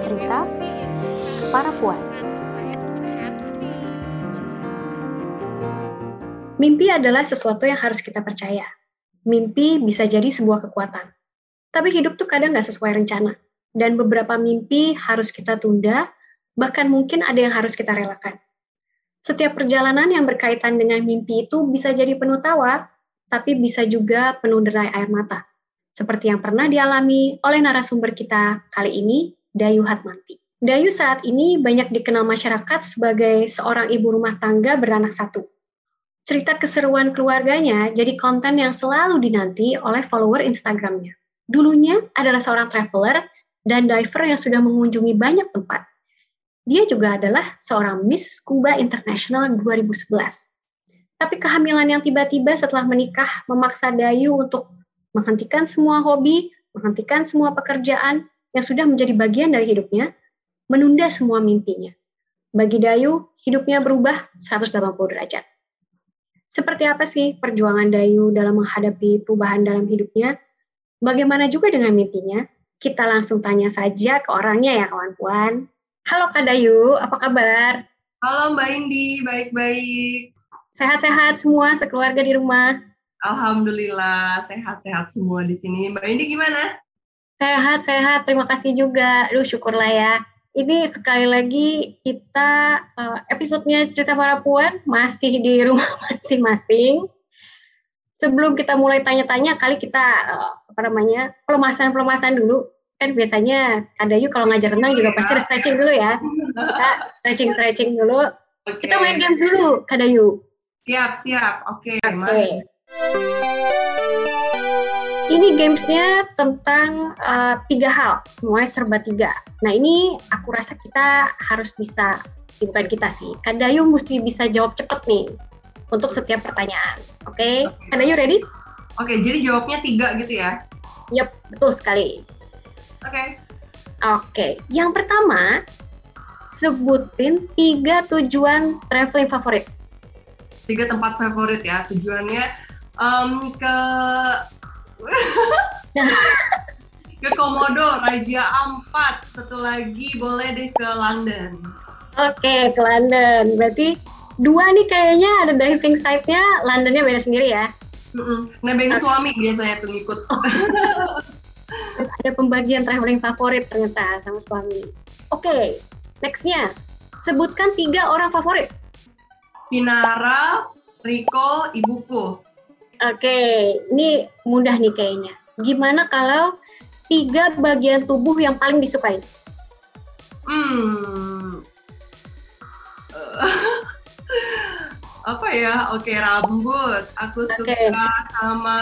cerita para puan. Mimpi adalah sesuatu yang harus kita percaya. Mimpi bisa jadi sebuah kekuatan. Tapi hidup tuh kadang nggak sesuai rencana. Dan beberapa mimpi harus kita tunda, bahkan mungkin ada yang harus kita relakan. Setiap perjalanan yang berkaitan dengan mimpi itu bisa jadi penuh tawa, tapi bisa juga penuh derai air mata. Seperti yang pernah dialami oleh narasumber kita kali ini, Dayu Hatmanti. Dayu saat ini banyak dikenal masyarakat sebagai seorang ibu rumah tangga beranak satu cerita keseruan keluarganya jadi konten yang selalu dinanti oleh follower Instagramnya. Dulunya adalah seorang traveler dan diver yang sudah mengunjungi banyak tempat. Dia juga adalah seorang Miss Scuba International 2011. Tapi kehamilan yang tiba-tiba setelah menikah memaksa Dayu untuk menghentikan semua hobi, menghentikan semua pekerjaan yang sudah menjadi bagian dari hidupnya, menunda semua mimpinya. Bagi Dayu, hidupnya berubah 180 derajat. Seperti apa sih perjuangan Dayu dalam menghadapi perubahan dalam hidupnya? Bagaimana juga dengan mimpinya? Kita langsung tanya saja ke orangnya ya kawan puan. Halo Kak Dayu, apa kabar? Halo Mbak Indi, baik-baik. Sehat-sehat semua sekeluarga di rumah? Alhamdulillah, sehat-sehat semua di sini. Mbak Indi gimana? Sehat-sehat, terima kasih juga. Duh, syukurlah ya ini sekali lagi kita uh, episodenya cerita para puan masih di rumah masing-masing. Sebelum kita mulai tanya-tanya, kali kita uh, apa namanya pelemasan-pelemasan dulu. Kan biasanya ada yuk kalau ngajar renang juga pasti ada stretching dulu ya. Kita stretching-stretching dulu. Okay. Kita main games dulu, Kadayu. Siap, siap. Oke, okay, okay. Ini gamesnya tentang uh, tiga hal, semuanya serba tiga. Nah ini aku rasa kita harus bisa, bukan kita sih, Kadayu mesti bisa jawab cepet nih untuk setiap pertanyaan. Oke, okay? okay. Kadayu ready? Oke, okay, jadi jawabnya tiga gitu ya? Yap, betul sekali. Oke. Okay. Oke, okay. yang pertama, sebutin tiga tujuan traveling favorit. Tiga tempat favorit ya, tujuannya um, ke ke Komodo, Raja Ampat. Satu lagi boleh deh ke London. Oke, ke London. Berarti dua nih kayaknya ada diving site-nya, Londonnya beda sendiri ya? Mm-mm. Nebeng okay. suami biasanya tuh ngikut. ada pembagian traveling favorit ternyata sama suami. Oke, okay, nextnya. Sebutkan tiga orang favorit. Pinara, Riko, ibuku. Oke, ini mudah nih kayaknya. Gimana kalau tiga bagian tubuh yang paling disukai? Hmm. apa ya? Oke, rambut. Aku okay. suka sama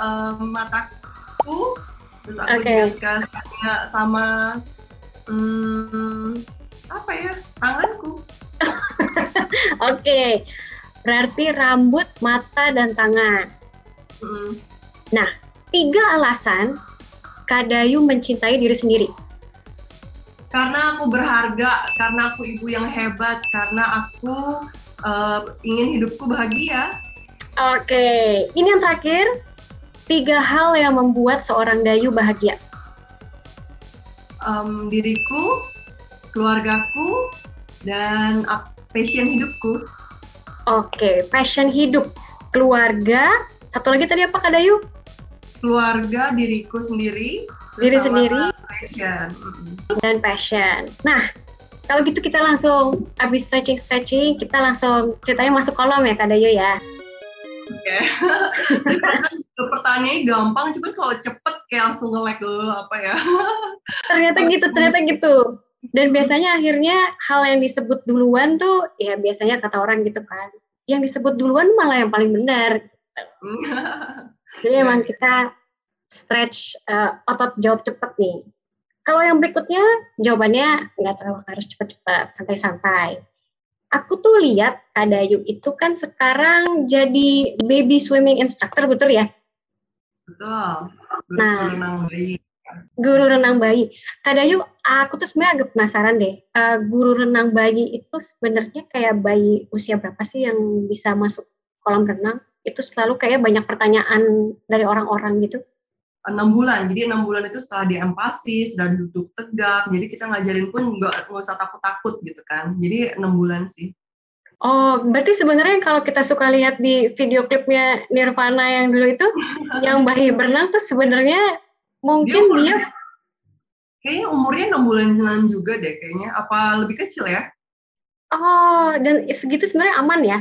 um, mataku. Terus aku okay. juga suka sama hmm, apa ya? Tanganku. Oke. okay. Berarti rambut, mata, dan tangan. Hmm. Nah, tiga alasan Kadayu mencintai diri sendiri. Karena aku berharga, karena aku ibu yang hebat, karena aku uh, ingin hidupku bahagia. Oke, ini yang terakhir. Tiga hal yang membuat seorang Dayu bahagia. Um, diriku, keluargaku, dan passion hidupku. Oke, passion hidup, keluarga, satu lagi tadi apa Kak Dayu? Keluarga, diriku sendiri. Diri sendiri. Passion. Dan passion. Nah, kalau gitu kita langsung habis stretching-stretching, kita langsung ceritanya masuk kolom ya Kak Dayu ya. Oke. Okay. pertanyaannya gampang, cuman kalau cepet kayak langsung nge-lag apa ya. ternyata gitu, ternyata gitu. Dan biasanya akhirnya hal yang disebut duluan tuh, ya biasanya kata orang gitu kan, yang disebut duluan malah yang paling benar. Jadi emang kita stretch uh, otot jawab cepat nih. Kalau yang berikutnya jawabannya nggak terlalu harus cepat-cepat, santai-santai. Aku tuh lihat Kak Dayu itu kan sekarang jadi baby swimming instructor, betul ya? Betul. Guru nah, renang bayi. Guru renang bayi. Kak Dayu, aku tuh sebenarnya agak penasaran deh. Uh, guru renang bayi itu sebenarnya kayak bayi usia berapa sih yang bisa masuk kolam renang? Itu selalu kayak banyak pertanyaan dari orang-orang gitu. enam bulan. Jadi enam bulan itu setelah dia empasi, sudah duduk tegak. Jadi kita ngajarin pun nggak nggak usah takut-takut gitu kan. Jadi enam bulan sih. Oh, berarti sebenarnya kalau kita suka lihat di video klipnya Nirvana yang dulu itu, yang bayi berenang tuh sebenarnya mungkin dia, dia kayaknya umurnya enam bulan juga deh kayaknya. Apa lebih kecil ya? Oh, dan segitu sebenarnya aman ya?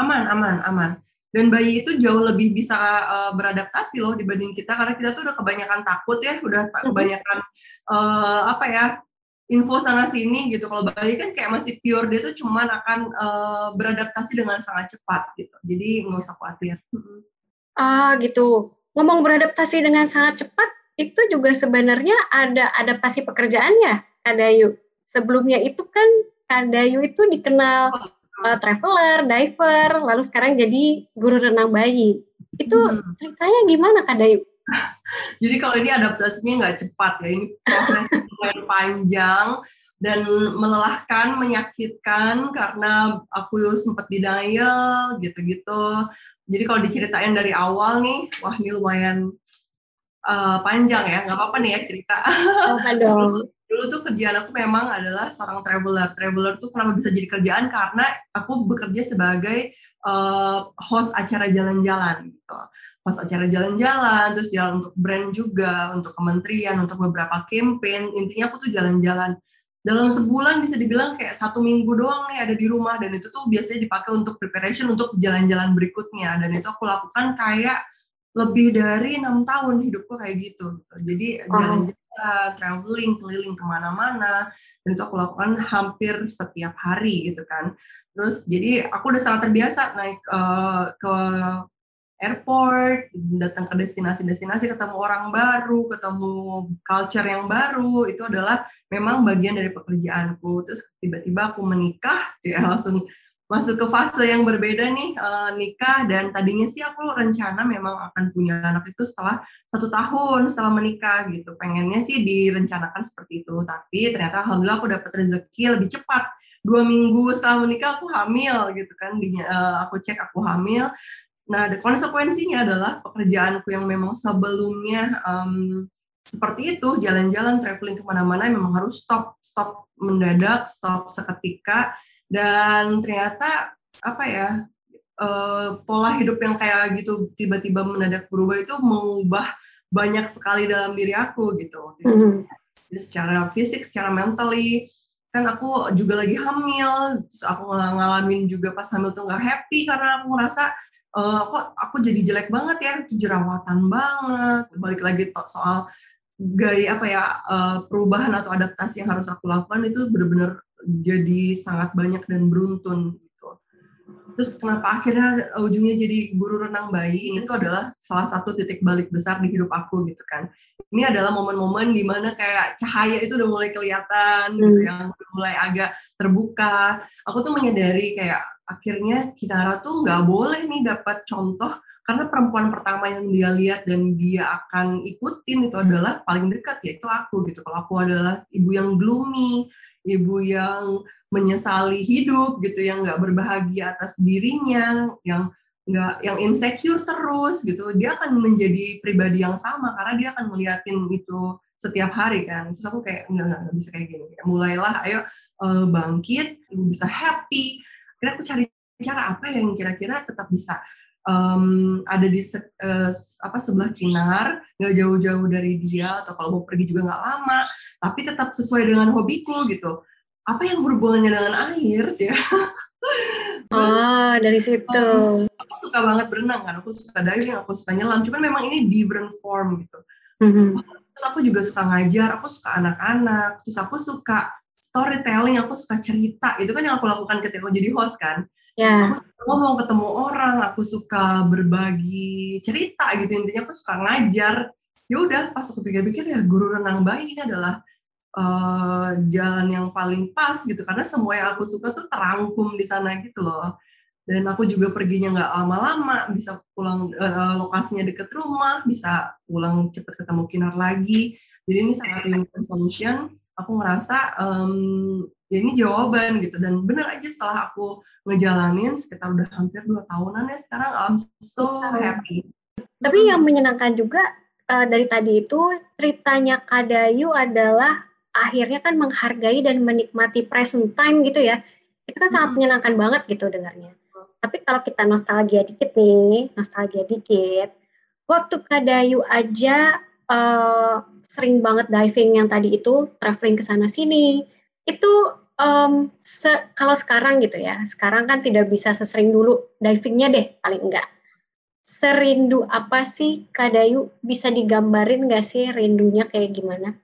Aman, aman, aman dan bayi itu jauh lebih bisa uh, beradaptasi loh dibanding kita karena kita tuh udah kebanyakan takut ya udah kebanyakan uh, apa ya info sana sini gitu. Kalau bayi kan kayak masih pure dia tuh cuman akan uh, beradaptasi dengan sangat cepat gitu. Jadi nggak usah khawatir. Ah gitu. Ngomong beradaptasi dengan sangat cepat itu juga sebenarnya ada adaptasi pekerjaannya Kadayu. Sebelumnya itu kan Kadayu itu dikenal oh uh, traveler, diver, lalu sekarang jadi guru renang bayi. Itu hmm. ceritanya gimana Kak Dayu? jadi kalau ini adaptasinya nggak cepat ya, ini proses yang panjang dan melelahkan, menyakitkan karena aku sempat denial gitu-gitu. Jadi kalau diceritain dari awal nih, wah ini lumayan uh, panjang ya, nggak apa-apa nih ya cerita. Dong? dulu tuh kerjaan aku memang adalah seorang traveler. Traveler tuh kenapa bisa jadi kerjaan karena aku bekerja sebagai uh, host acara jalan-jalan gitu. Host acara jalan-jalan, terus jalan untuk brand juga, untuk kementerian, untuk beberapa campaign. Intinya aku tuh jalan-jalan. Dalam sebulan bisa dibilang kayak satu minggu doang nih ada di rumah dan itu tuh biasanya dipakai untuk preparation untuk jalan-jalan berikutnya dan itu aku lakukan kayak lebih dari enam tahun hidupku kayak gitu. Jadi jalan-jalan traveling keliling ke mana-mana dan itu aku lakukan hampir setiap hari gitu kan. Terus jadi aku udah sangat terbiasa naik uh, ke airport datang ke destinasi-destinasi ketemu orang baru ketemu culture yang baru itu adalah memang bagian dari pekerjaanku. Terus tiba-tiba aku menikah ya langsung masuk ke fase yang berbeda nih uh, nikah dan tadinya sih aku rencana memang akan punya anak itu setelah satu tahun setelah menikah gitu. Pengennya sih direncanakan seperti itu tapi ternyata alhamdulillah aku dapat rezeki lebih cepat. Dua minggu setelah menikah aku hamil gitu kan di, uh, aku cek aku hamil. Nah konsekuensinya adalah pekerjaanku yang memang sebelumnya um, seperti itu jalan-jalan traveling ke mana-mana memang harus stop stop mendadak stop seketika dan ternyata apa ya uh, pola hidup yang kayak gitu tiba-tiba mendadak berubah itu mengubah banyak sekali dalam diri aku gitu. Mm-hmm. Jadi secara fisik, secara mentally, kan aku juga lagi hamil, terus aku ngalamin juga pas hamil tuh nggak happy karena aku ngerasa uh, kok aku jadi jelek banget ya, jerawatan banget. Balik lagi soal gaya apa ya uh, perubahan atau adaptasi yang harus aku lakukan itu benar-benar jadi sangat banyak dan beruntun gitu. Terus kenapa akhirnya ujungnya jadi guru renang bayi ini tuh adalah salah satu titik balik besar di hidup aku gitu kan. Ini adalah momen-momen di mana kayak cahaya itu udah mulai kelihatan gitu, hmm. gitu yang mulai agak terbuka. Aku tuh menyadari kayak akhirnya Kinara tuh nggak boleh nih dapat contoh karena perempuan pertama yang dia lihat dan dia akan ikutin itu adalah paling dekat yaitu aku gitu. Kalau aku adalah ibu yang gloomy, ibu yang menyesali hidup gitu yang nggak berbahagia atas dirinya yang nggak yang insecure terus gitu dia akan menjadi pribadi yang sama karena dia akan melihatin itu setiap hari kan. Terus aku kayak nggak nggak bisa kayak gini. Mulailah ayo uh, bangkit ibu bisa happy. Kira aku cari cara apa yang kira-kira tetap bisa um, ada di se, uh, apa sebelah kinar nggak jauh-jauh dari dia atau kalau mau pergi juga nggak lama tapi tetap sesuai dengan hobiku gitu. Apa yang berhubungannya dengan air ya oh dari situ. aku suka banget berenang kan. Aku suka diving aku suka nyelam. Cuman memang ini different form gitu. Mm-hmm. terus aku juga suka ngajar aku suka anak-anak. Terus aku suka storytelling aku suka cerita. Itu kan yang aku lakukan ketika aku jadi host kan yeah. aku suka ngomong ketemu orang aku suka berbagi cerita gitu. Intinya aku suka ngajar. Ya udah pas aku pikir-pikir ya guru renang bayi ini adalah uh, jalan yang paling pas gitu. Karena semua yang aku suka tuh terangkum di sana gitu loh. Dan aku juga perginya nggak lama-lama bisa pulang uh, lokasinya deket rumah bisa pulang cepet ketemu kinar lagi. Jadi ini sangat win solution. Aku ngerasa um, ya ini jawaban gitu. Dan bener aja setelah aku ngejalanin sekitar udah hampir dua tahunan ya sekarang I'm so happy. Tapi yang menyenangkan juga uh, dari tadi itu ceritanya Kadayu adalah akhirnya kan menghargai dan menikmati present time gitu ya. Itu kan sangat menyenangkan banget gitu dengarnya. Tapi kalau kita nostalgia dikit nih, nostalgia dikit, waktu Kadayu aja uh, sering banget diving yang tadi itu, traveling ke sana sini, itu um, se kalau sekarang gitu ya, sekarang kan tidak bisa sesering dulu divingnya deh, paling enggak. Serindu apa sih Kadayu? Bisa digambarin nggak sih rindunya kayak gimana?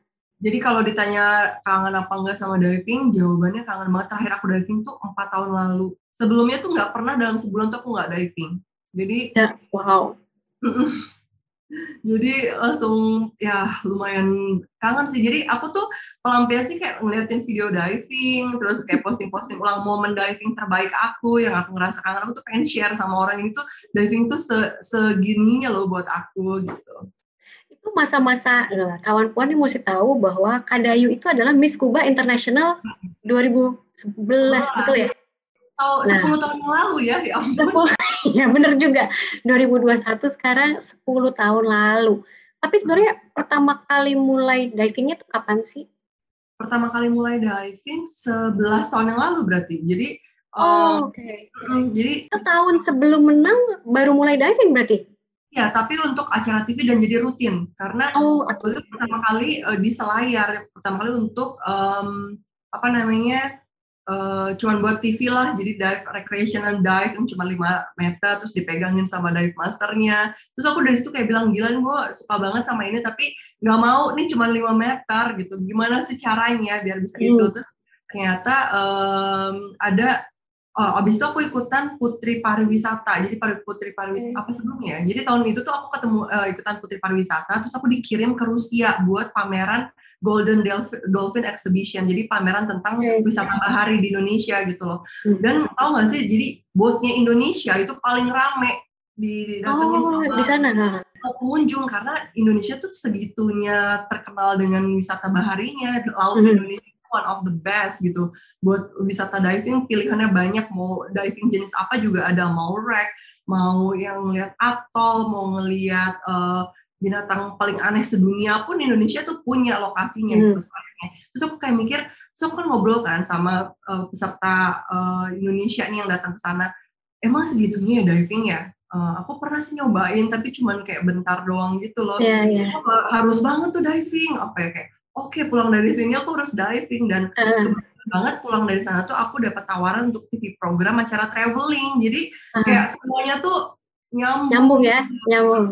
Jadi kalau ditanya kangen apa enggak sama diving, jawabannya kangen banget. Terakhir aku diving tuh empat tahun lalu. Sebelumnya tuh nggak pernah dalam sebulan tuh aku nggak diving. Jadi ya, wow. jadi langsung ya lumayan kangen sih. Jadi aku tuh pelampiasan sih kayak ngeliatin video diving, terus kayak posting-posting ulang momen diving terbaik aku yang aku ngerasa kangen. Aku tuh pengen share sama orang ini tuh diving tuh se segininya loh buat aku gitu itu masa-masa nah, kawan puan yang mesti tahu bahwa Kadayu itu adalah Miss Kuba International 2011 Wah, betul ya? Oh, nah, 10 tahun yang lalu ya, ya ampun. ya benar juga. 2021 sekarang 10 tahun lalu. Tapi sebenarnya pertama kali mulai divingnya itu kapan sih? Pertama kali mulai diving 11 tahun yang lalu berarti. Jadi Oh, um, oke. Okay. jadi tahun sebelum menang baru mulai diving berarti? Ya, tapi untuk acara TV dan jadi rutin karena oh, itu pertama kali uh, di selayar, pertama kali untuk um, apa namanya uh, cuman buat TV lah, jadi dive recreational dive yang cuma 5 meter, terus dipegangin sama dive masternya. Terus aku dari situ kayak bilang, gila gue suka banget sama ini, tapi nggak mau nih cuma 5 meter gitu. Gimana sih caranya biar bisa hmm. itu? Terus ternyata um, ada oh, abis itu aku ikutan Putri Pariwisata. Jadi Putri Pariwisata apa sebelumnya? Jadi tahun itu tuh aku ketemu uh, ikutan Putri Pariwisata, terus aku dikirim ke Rusia buat pameran Golden Dolphin Exhibition. Jadi pameran tentang wisata bahari di Indonesia gitu loh. Hmm. Dan tau gak sih, jadi boatnya Indonesia itu paling rame di, di oh, sama di sana pengunjung karena Indonesia tuh segitunya terkenal dengan wisata baharinya laut -hmm. Indonesia one of the best gitu buat wisata diving pilihannya banyak mau diving jenis apa juga ada mau wreck mau yang lihat atol mau ngelihat uh, binatang paling aneh sedunia pun Indonesia tuh punya lokasinya hmm. gitu terus aku kayak mikir terus aku kan ngobrol kan sama uh, peserta uh, Indonesia nih yang datang ke sana. Emang segitunya ya diving ya? Uh, aku pernah sih nyobain tapi cuman kayak bentar doang gitu loh. Yeah, yeah. harus banget tuh diving. Apa ya kayak oke okay, pulang dari sini aku harus diving. Dan uh. banget pulang dari sana tuh aku dapat tawaran untuk TV program acara traveling. Jadi uh. kayak semuanya tuh nyambung nyambung ya? nyambung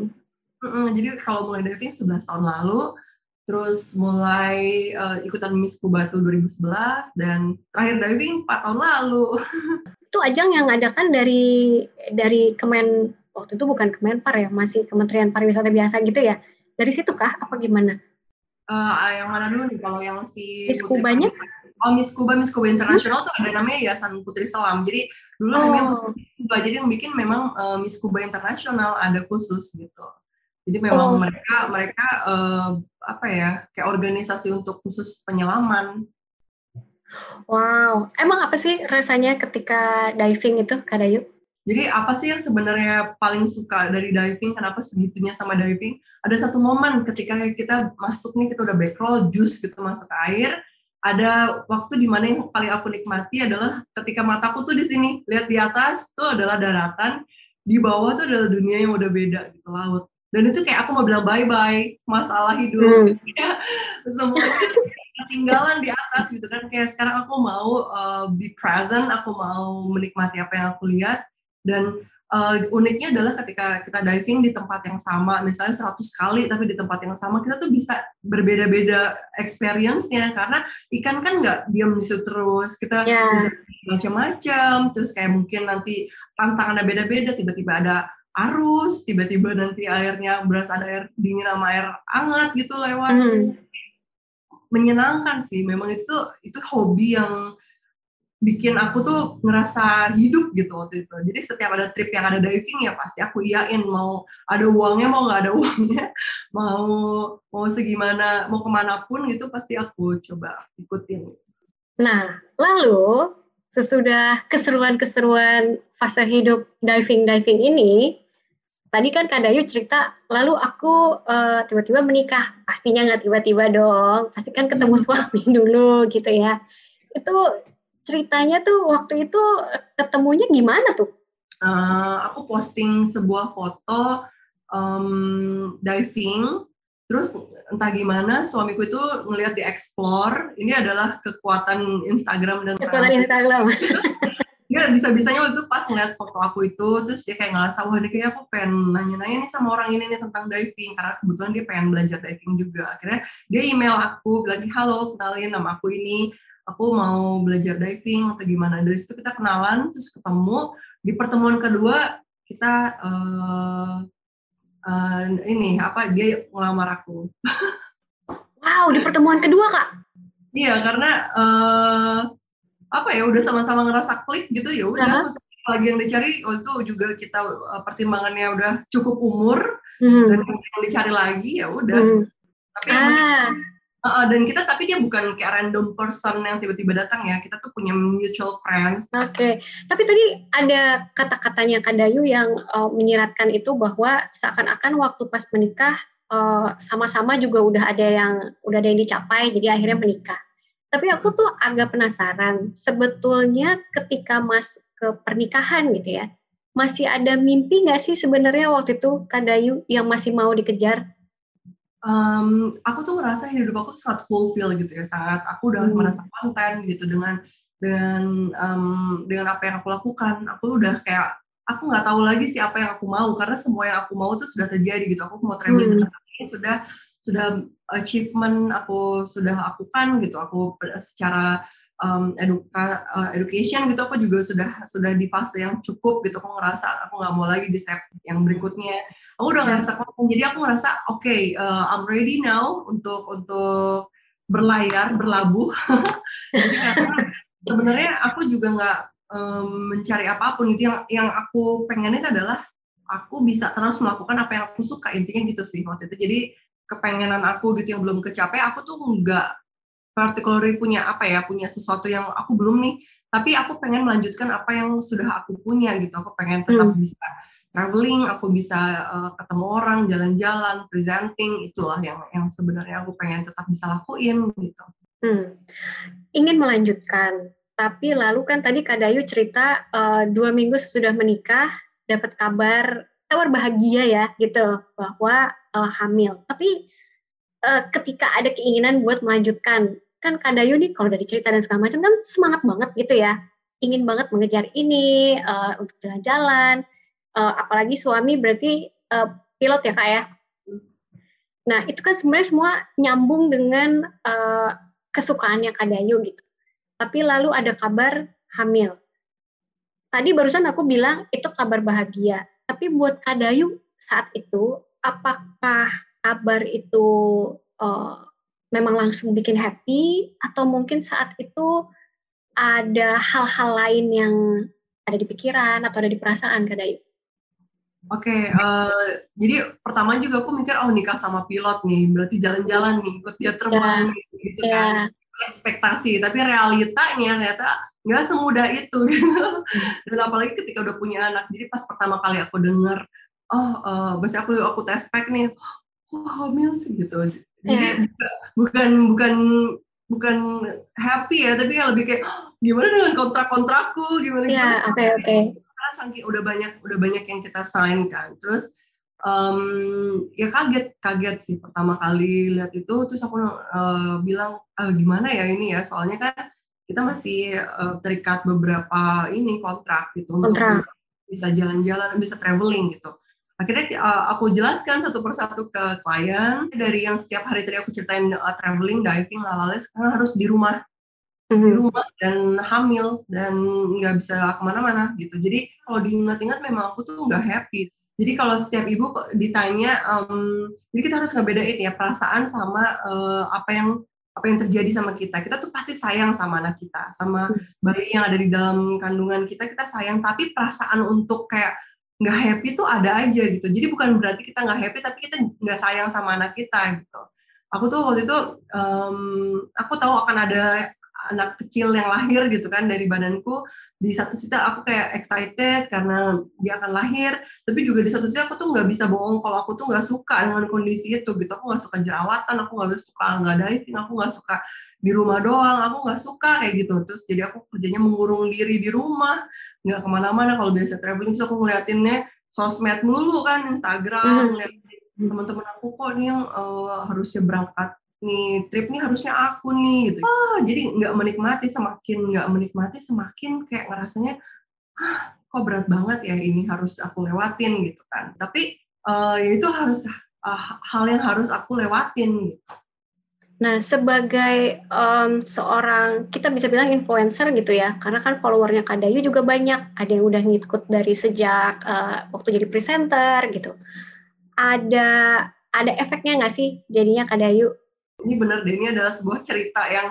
uh-uh, jadi kalau mulai diving 11 tahun lalu terus mulai uh, ikutan Miss Kubatu 2011 dan terakhir diving 4 tahun lalu itu ajang yang adakan dari dari Kemen waktu itu bukan Kemenpar ya masih Kementerian Pariwisata biasa gitu ya dari situ kah apa gimana uh, yang mana dulu nih kalau yang si Miss Kubanya? Oh Miss Kuba, Miss Kuba Internasional hmm? tuh ada namanya Yayasan Putri Selam. Jadi dulu oh. namanya Miss Kuba, jadi yang bikin memang uh, Miss Kuba Internasional ada khusus gitu. Jadi memang oh. mereka mereka uh, apa ya kayak organisasi untuk khusus penyelaman. Wow, emang apa sih rasanya ketika diving itu, Kak Dayu? Jadi apa sih yang sebenarnya paling suka dari diving? Kenapa segitunya sama diving? Ada satu momen ketika kita masuk nih, kita udah backroll, jus gitu masuk ke air. Ada waktu di mana yang paling aku nikmati adalah ketika mataku tuh di sini, lihat di atas tuh adalah daratan, di bawah tuh adalah dunia yang udah beda gitu laut. Dan itu kayak aku mau bilang bye bye masalah hidup, hmm. semuanya ketinggalan di atas gitu kan. Kayak sekarang aku mau uh, be present, aku mau menikmati apa yang aku lihat dan uh, uniknya adalah ketika kita diving di tempat yang sama, misalnya 100 kali tapi di tempat yang sama, kita tuh bisa berbeda-beda experience-nya karena ikan kan nggak diam di situ terus, kita yeah. bisa macam-macam, terus kayak mungkin nanti tantangannya beda-beda, tiba-tiba ada arus, tiba-tiba nanti airnya berasa ada air dingin sama air hangat gitu lewat. Mm. Menyenangkan sih, memang itu itu hobi yang bikin aku tuh ngerasa hidup gitu waktu itu. Jadi setiap ada trip yang ada diving ya pasti aku iyain mau ada uangnya mau nggak ada uangnya mau mau segimana mau ke mana pun gitu pasti aku coba ikutin. Nah lalu sesudah keseruan-keseruan fase hidup diving diving ini tadi kan Kak Dayu cerita, lalu aku uh, tiba-tiba menikah. Pastinya nggak tiba-tiba dong, pasti kan ketemu hmm. suami dulu gitu ya. Itu ceritanya tuh waktu itu ketemunya gimana tuh? Uh, aku posting sebuah foto um, diving, terus entah gimana suamiku itu ngelihat di explore, ini adalah kekuatan Instagram dan kekuatan Instagram. dia bisa-bisanya waktu itu pas ngeliat foto aku itu terus dia kayak ngerasa wah ini kayak aku pengen nanya-nanya nih sama orang ini nih tentang diving karena kebetulan dia pengen belajar diving juga. Akhirnya dia email aku bilang halo kenalin nama aku ini aku mau belajar diving atau gimana. Dari situ kita kenalan terus ketemu. Di pertemuan kedua kita uh, uh, ini apa dia ngelamar aku. Wow di pertemuan kedua kak? Iya karena uh, apa ya udah sama-sama ngerasa klik gitu ya udah uh -huh. lagi yang dicari oh itu juga kita uh, pertimbangannya udah cukup umur hmm. dan yang dicari lagi ya udah hmm. tapi ah. Uh, dan kita tapi dia bukan kayak random person yang tiba-tiba datang ya. Kita tuh punya mutual friends. Oke. Okay. Tapi tadi ada kata-katanya Kadayu yang uh, menyiratkan itu bahwa seakan-akan waktu pas menikah sama-sama uh, juga udah ada yang udah ada yang dicapai jadi akhirnya menikah. Tapi aku tuh agak penasaran, sebetulnya ketika masuk ke pernikahan gitu ya, masih ada mimpi nggak sih sebenarnya waktu itu Kadayu yang masih mau dikejar? Um, aku tuh ngerasa hidup aku tuh sangat fulfill gitu ya, sangat aku udah hmm. merasa konten gitu dengan dengan um, dengan apa yang aku lakukan. Aku udah kayak aku nggak tahu lagi sih apa yang aku mau karena semua yang aku mau tuh sudah terjadi gitu. Aku mau traveling hmm. ini sudah sudah achievement aku sudah lakukan gitu aku secara um, eduka, uh, education gitu aku juga sudah sudah di fase yang cukup gitu aku ngerasa aku nggak mau lagi di step yang berikutnya. Aku udah ngerasa konten jadi aku ngerasa oke okay, uh, I'm ready now untuk untuk berlayar berlabuh. Jadi karena sebenarnya aku juga nggak um, mencari apa pun itu yang yang aku pengenin adalah aku bisa terus melakukan apa yang aku suka intinya gitu sih waktu itu. Jadi kepengenan aku gitu yang belum kecapai aku tuh nggak particularly punya apa ya punya sesuatu yang aku belum nih tapi aku pengen melanjutkan apa yang sudah aku punya gitu aku pengen tetap hmm. bisa traveling aku bisa uh, ketemu orang jalan-jalan presenting itulah yang yang sebenarnya aku pengen tetap bisa lakuin gitu hmm. ingin melanjutkan tapi lalu kan tadi Kak Dayu cerita uh, dua minggu sudah menikah dapat kabar kabar bahagia ya gitu bahwa uh, hamil. Tapi uh, ketika ada keinginan buat melanjutkan, kan Kadayu nih kalau dari cerita dan segala macam kan semangat banget gitu ya, ingin banget mengejar ini uh, untuk jalan-jalan. Uh, apalagi suami berarti uh, pilot ya kak ya. Nah itu kan sebenarnya semua nyambung dengan uh, kesukaannya Kadayu gitu. Tapi lalu ada kabar hamil. Tadi barusan aku bilang itu kabar bahagia tapi buat Kadayu saat itu, apakah kabar itu uh, memang langsung bikin happy atau mungkin saat itu ada hal-hal lain yang ada di pikiran atau ada di perasaan Kadayu? Oke, okay, uh, eh, jadi pertama juga aku mikir oh nikah sama pilot nih, berarti jalan-jalan nih, ikut dia terbang yeah. gitu, gitu yeah. kan, ekspektasi. Tapi realitanya ternyata nggak semudah itu. Dan apalagi ketika udah punya anak jadi pas pertama kali aku dengar oh uh, aku aku tes pack nih kok hamil sih? Gitu. Jadi yeah. bukan bukan bukan happy ya tapi ya lebih kayak oh, gimana dengan kontrak-kontrakku? Gimana yeah, oke oke. Okay. karena saking udah banyak udah banyak yang kita sign kan. Terus um, ya kaget kaget sih pertama kali lihat itu. Terus aku uh, bilang ah, gimana ya ini ya? Soalnya kan kita masih uh, terikat beberapa ini kontrak gitu kontrak. untuk bisa jalan-jalan, bisa traveling gitu. Akhirnya uh, aku jelaskan satu persatu ke klien dari yang setiap hari tadi aku ceritain uh, traveling, diving, lalala sekarang harus di rumah mm-hmm. di rumah dan hamil dan nggak bisa ke mana-mana gitu. Jadi kalau diingat-ingat memang aku tuh nggak happy. Jadi kalau setiap ibu ditanya, um, jadi kita harus ngebedain ya perasaan sama uh, apa yang apa yang terjadi sama kita. Kita tuh pasti sayang sama anak kita, sama hmm. bayi yang ada di dalam kandungan kita, kita sayang. Tapi perasaan untuk kayak nggak happy tuh ada aja gitu. Jadi bukan berarti kita nggak happy, tapi kita nggak sayang sama anak kita gitu. Aku tuh waktu itu, um, aku tahu akan ada anak kecil yang lahir gitu kan dari badanku di satu sisi aku kayak excited karena dia akan lahir tapi juga di satu sisi aku tuh nggak bisa bohong kalau aku tuh nggak suka dengan kondisi itu gitu. Aku nggak suka jerawatan aku nggak suka nggak diving aku nggak suka di rumah doang aku nggak suka kayak gitu. Terus jadi aku kerjanya mengurung diri di rumah nggak ke mana-mana. Kalau biasa traveling terus aku ngeliatinnya sosmed melulu kan Instagram mm -hmm. teman-teman aku kok nih yang uh, harusnya berangkat nih trip nih harusnya aku nih gitu. Ah, jadi nggak menikmati semakin nggak menikmati semakin kayak ngerasanya ah, kok berat banget ya ini harus aku lewatin gitu kan. Tapi uh, itu harus uh, hal yang harus aku lewatin gitu. Nah, sebagai um, seorang kita bisa bilang influencer gitu ya, karena kan followernya Kak Dayu juga banyak. Ada yang udah ngikut dari sejak uh, waktu jadi presenter gitu. Ada ada efeknya nggak sih jadinya Kak Dayu ini benar deh ini adalah sebuah cerita yang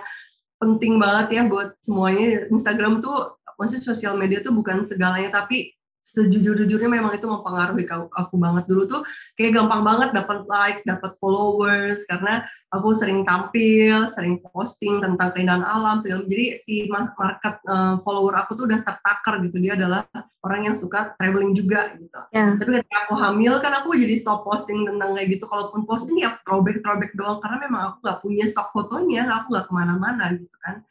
penting banget ya buat semuanya. Instagram tuh maksudnya sosial media tuh bukan segalanya tapi sejujur-jujurnya memang itu mempengaruhi aku banget dulu tuh kayak gampang banget dapat likes, dapat followers karena aku sering tampil, sering posting tentang keindahan alam segala jadi si market uh, follower aku tuh udah tertakar gitu dia adalah orang yang suka traveling juga gitu. Yeah. Tapi ketika aku hamil kan aku jadi stop posting tentang kayak gitu. Kalaupun posting ya throwback throwback doang karena memang aku nggak punya stok fotonya, aku nggak ke mana-mana gitu kan.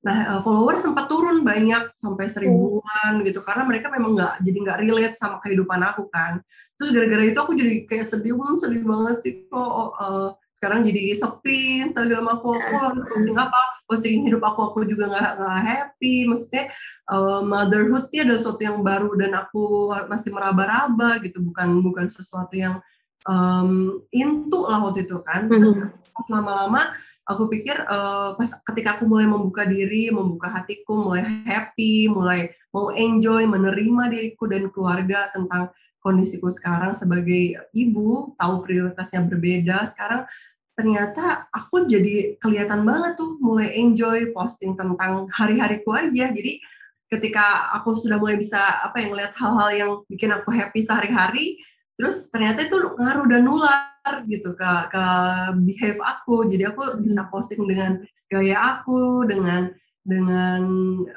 Nah, eh, follower sempat turun banyak sampai seribuan gitu karena mereka memang nggak jadi nggak relate sama kehidupan aku kan. Terus gara-gara itu aku jadi kayak sedih, hmm, sedih banget sih kok uh, sekarang jadi sepi Instagram aku, aku harus posting apa? Posting hidup aku aku juga nggak nggak happy. Maksudnya uh, motherhood itu adalah sesuatu yang baru dan aku masih meraba-raba gitu, bukan bukan sesuatu yang um, intu lah waktu itu kan. Terus mm -hmm. Aku pikir uh, pas ketika aku mulai membuka diri, membuka hatiku, mulai happy, mulai mau enjoy, menerima diriku dan keluarga tentang kondisiku sekarang sebagai ibu, tahu prioritasnya berbeda. Sekarang ternyata aku jadi kelihatan banget tuh mulai enjoy posting tentang hari-hariku aja. Jadi ketika aku sudah mulai bisa apa yang lihat hal-hal yang bikin aku happy sehari-hari, terus ternyata itu ngaruh dan nular gitu ke ke behave aku. Jadi aku bisa hmm. posting dengan gaya aku dengan dengan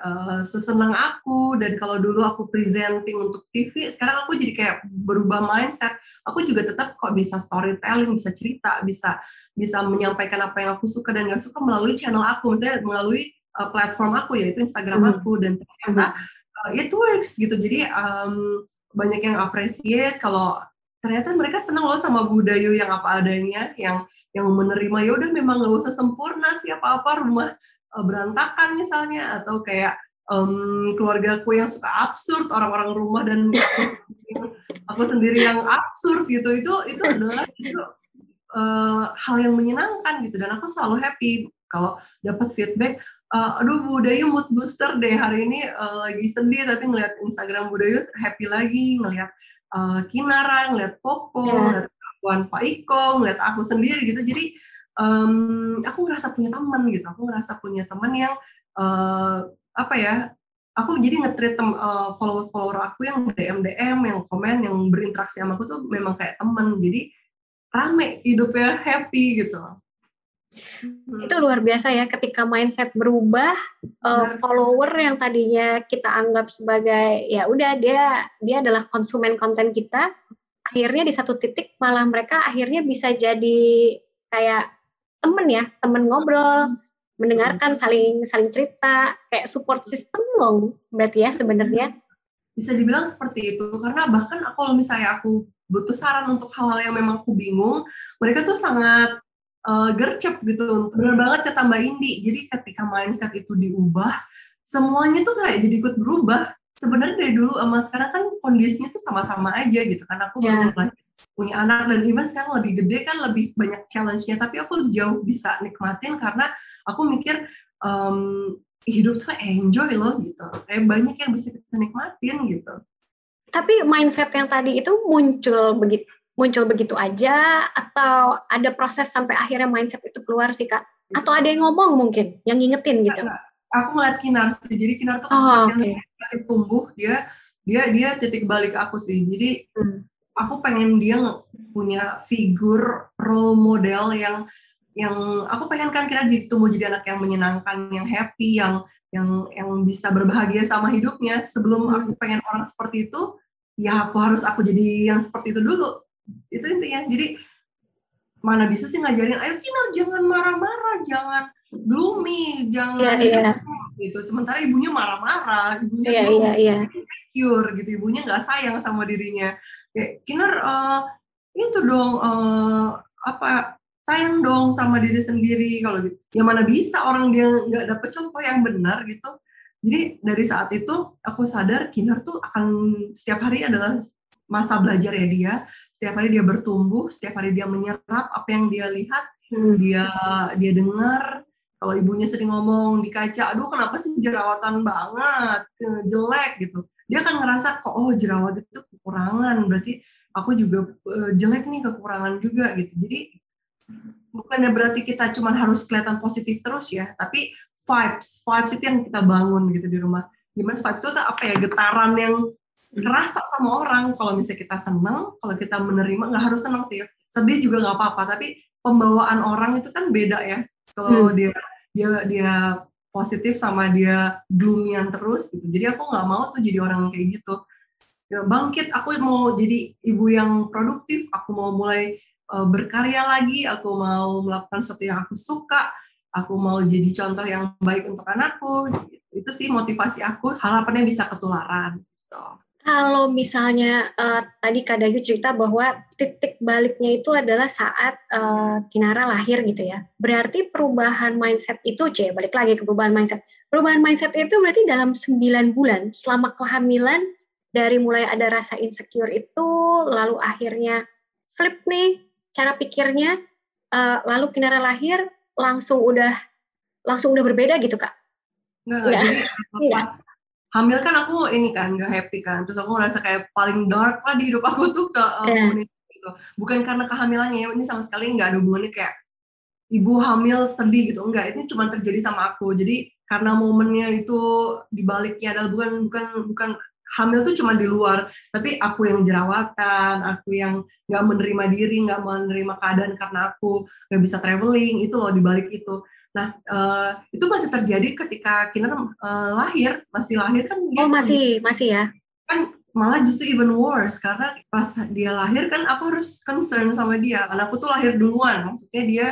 uh, sesenang aku. Dan kalau dulu aku presenting untuk TV sekarang aku jadi kayak berubah mindset. Aku juga tetap kok bisa storytelling bisa cerita bisa bisa menyampaikan apa yang aku suka dan nggak suka melalui channel aku. Misalnya melalui uh, platform aku yaitu Instagram hmm. aku. Dan ternyata uh, it works gitu. Jadi um, banyak yang appreciate kalau ternyata mereka senang loh sama budaya yang apa adanya yang yang menerima. Ya udah memang nggak usah sempurna sih apa rumah uh, berantakan misalnya. Atau kayak um, keluargaku yang suka absurd orang-orang rumah dan aku sendiri, aku sendiri yang absurd gitu. Itu itu adalah itu uh, hal yang menyenangkan gitu. Dan aku selalu happy kalau dapat feedback uh, aduh budaya mood booster deh hari ini uh, lagi sedih tapi ngeliat Instagram budaya happy lagi ngeliat uh, Kinara, ngeliat Koko, yeah. ngeliat kawan Pak Iko, ngeliat aku sendiri gitu. Jadi um, aku ngerasa punya teman gitu. Aku ngerasa punya teman yang uh, apa ya? Aku jadi nge-treat uh, follower-follower aku yang DM-DM, yang komen, yang berinteraksi sama aku tuh memang kayak teman. Jadi rame hidupnya happy gitu. Hmm. Itu luar biasa ya ketika mindset berubah uh, follower yang tadinya kita anggap sebagai ya udah dia dia adalah konsumen konten kita akhirnya di satu titik malah mereka akhirnya bisa jadi kayak temen ya temen ngobrol mendengarkan saling saling cerita kayak support system loh berarti ya sebenarnya bisa dibilang seperti itu karena bahkan kalau misalnya aku butuh saran untuk hal-hal yang memang aku bingung mereka tuh sangat uh, gercep gitu. Benar banget kata Mbak Indi. Jadi ketika mindset itu diubah semuanya tuh kayak jadi ikut berubah. Sebenarnya dari dulu sama sekarang kan kondisinya tuh sama-sama aja gitu kan. Aku yeah. baru punya anak dan Ima sekarang lebih gede kan lebih banyak challenge-nya. Tapi aku jauh bisa nikmatin karena aku mikir um, hidup tuh enjoy loh gitu. Kayak banyak yang bisa kita nikmatin gitu. Tapi mindset yang tadi itu muncul begitu muncul begitu aja atau ada proses sampai akhirnya mindset itu keluar sih kak? Atau ada yang ngomong mungkin yang ngingetin gitu? Aku ngeliat Kinar sih, jadi Kinar tuh oh, okay. tumbuh dia dia dia titik balik aku sih. Jadi hmm. aku pengen dia punya figur role model yang yang aku pengen kan kira mau jadi anak yang menyenangkan, yang happy, yang yang yang bisa berbahagia sama hidupnya. Sebelum hmm. aku pengen orang seperti itu, ya aku harus aku jadi yang seperti itu dulu. Itu intinya. Jadi mana bisa sih ngajarin, ayo Kinar jangan marah-marah, jangan gloomy, jangan yeah, yeah. gitu. Sementara ibunya marah-marah, ibunya yeah, gloomy, yeah, yeah. insecure gitu, ibunya nggak sayang sama dirinya. Kayak Kinar uh, itu dong uh, apa sayang dong sama diri sendiri kalau gitu. Ya mana bisa orang dia nggak dapet contoh yang benar gitu. Jadi dari saat itu aku sadar Kinar tuh akan setiap hari adalah masa belajar ya dia. Setiap hari dia bertumbuh, setiap hari dia menyerap apa yang dia lihat, hmm. dia dia dengar. Kalau ibunya sering ngomong di kaca, aduh kenapa sih jerawatan banget, jelek gitu. Dia akan ngerasa kok oh jerawat itu kekurangan, berarti aku juga uh, jelek nih kekurangan juga gitu. Jadi bukannya berarti kita cuma harus kelihatan positif terus ya, tapi vibes, vibes itu yang kita bangun gitu di rumah. Gimana vibes itu apa ya getaran yang kerasa sama orang. Kalau misalnya kita senang, kalau kita menerima nggak harus senang sih, sedih juga nggak apa-apa. Tapi pembawaan orang itu kan beda ya. Kalau hmm. dia dia dia positif sama dia gloomian terus gitu. Jadi aku nggak mau tuh jadi orang kayak gitu. Ya, bangkit, aku mau jadi ibu yang produktif, aku mau mulai uh, berkarya lagi, aku mau melakukan sesuatu yang aku suka, aku mau jadi contoh yang baik untuk anakku. Itu sih motivasi aku, harapannya bisa ketularan. Gitu. Kalau misalnya uh, tadi Kak Dayu cerita bahwa titik baliknya itu adalah saat uh, Kinara lahir gitu ya. Berarti perubahan mindset itu, C, balik lagi ke perubahan mindset. Perubahan mindset itu berarti dalam 9 bulan selama kehamilan dari mulai ada rasa insecure itu, lalu akhirnya flip nih cara pikirnya uh, lalu Kinara lahir langsung udah langsung udah berbeda gitu kak? Enggak, enggak. jadi pas hamil kan aku ini kan nggak happy kan, terus aku ngerasa kayak paling dark lah di hidup aku tuh ke uh, yeah. gitu. Bukan karena kehamilannya, ini sama sekali nggak ada hubungannya kayak ibu hamil sedih gitu, enggak. Ini cuma terjadi sama aku. Jadi karena momennya itu dibaliknya adalah bukan bukan bukan hamil tuh cuma di luar, tapi aku yang jerawatan, aku yang nggak menerima diri, nggak menerima keadaan karena aku nggak bisa traveling, itu loh dibalik itu. Nah, uh, itu masih terjadi ketika Kinar uh, lahir, masih lahir kan? Oh, masih, masih ya? Kan malah justru even worse karena pas dia lahir kan aku harus concern sama dia. Anakku tuh lahir duluan, maksudnya dia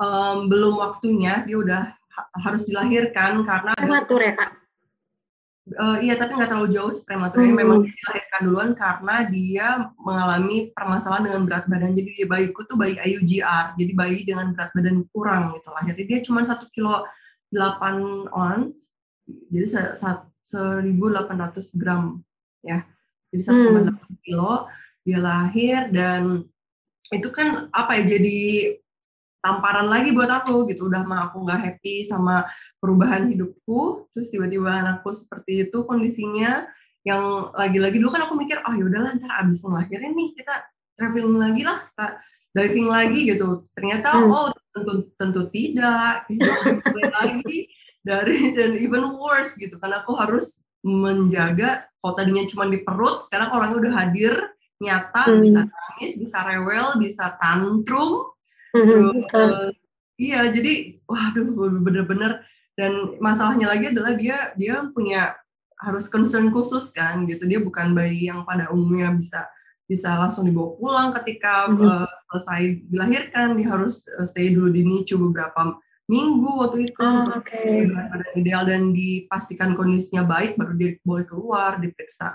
um, belum waktunya, dia udah harus dilahirkan karena prematur ya kak Uh, iya, tapi nggak terlalu jauh prematurnya. Hmm. Memang dilahirkan duluan karena dia mengalami permasalahan dengan berat badan. Jadi dia bayiku tuh bayi IUGR, jadi bayi dengan berat badan kurang gitu. Lahirnya dia cuma satu kilo delapan ons, jadi seribu delapan ratus gram ya. Jadi satu koma hmm. delapan kilo dia lahir dan itu kan apa ya jadi tamparan lagi buat aku gitu udah mah aku nggak happy sama perubahan hidupku terus tiba-tiba anakku seperti itu kondisinya yang lagi-lagi dulu kan aku mikir oh yaudahlah ntar abis ngelahirin nih kita traveling lagi lah kita diving lagi gitu ternyata hmm. oh tentu tentu tidak lagi dari dan even worse gitu karena aku harus menjaga kalau tadinya cuma di perut sekarang orangnya udah hadir nyata hmm. bisa nangis bisa rewel bisa tantrum Terus, iya, jadi waduh bener-bener dan masalahnya lagi adalah dia dia punya harus concern khusus kan gitu. Dia bukan bayi yang pada umumnya bisa bisa langsung dibawa pulang ketika mm -hmm. uh, selesai dilahirkan. Dia harus uh, stay dulu di NICU beberapa minggu waktu itu oh, untuk okay. badan ideal dan dipastikan kondisinya baik baru dia boleh keluar diperiksa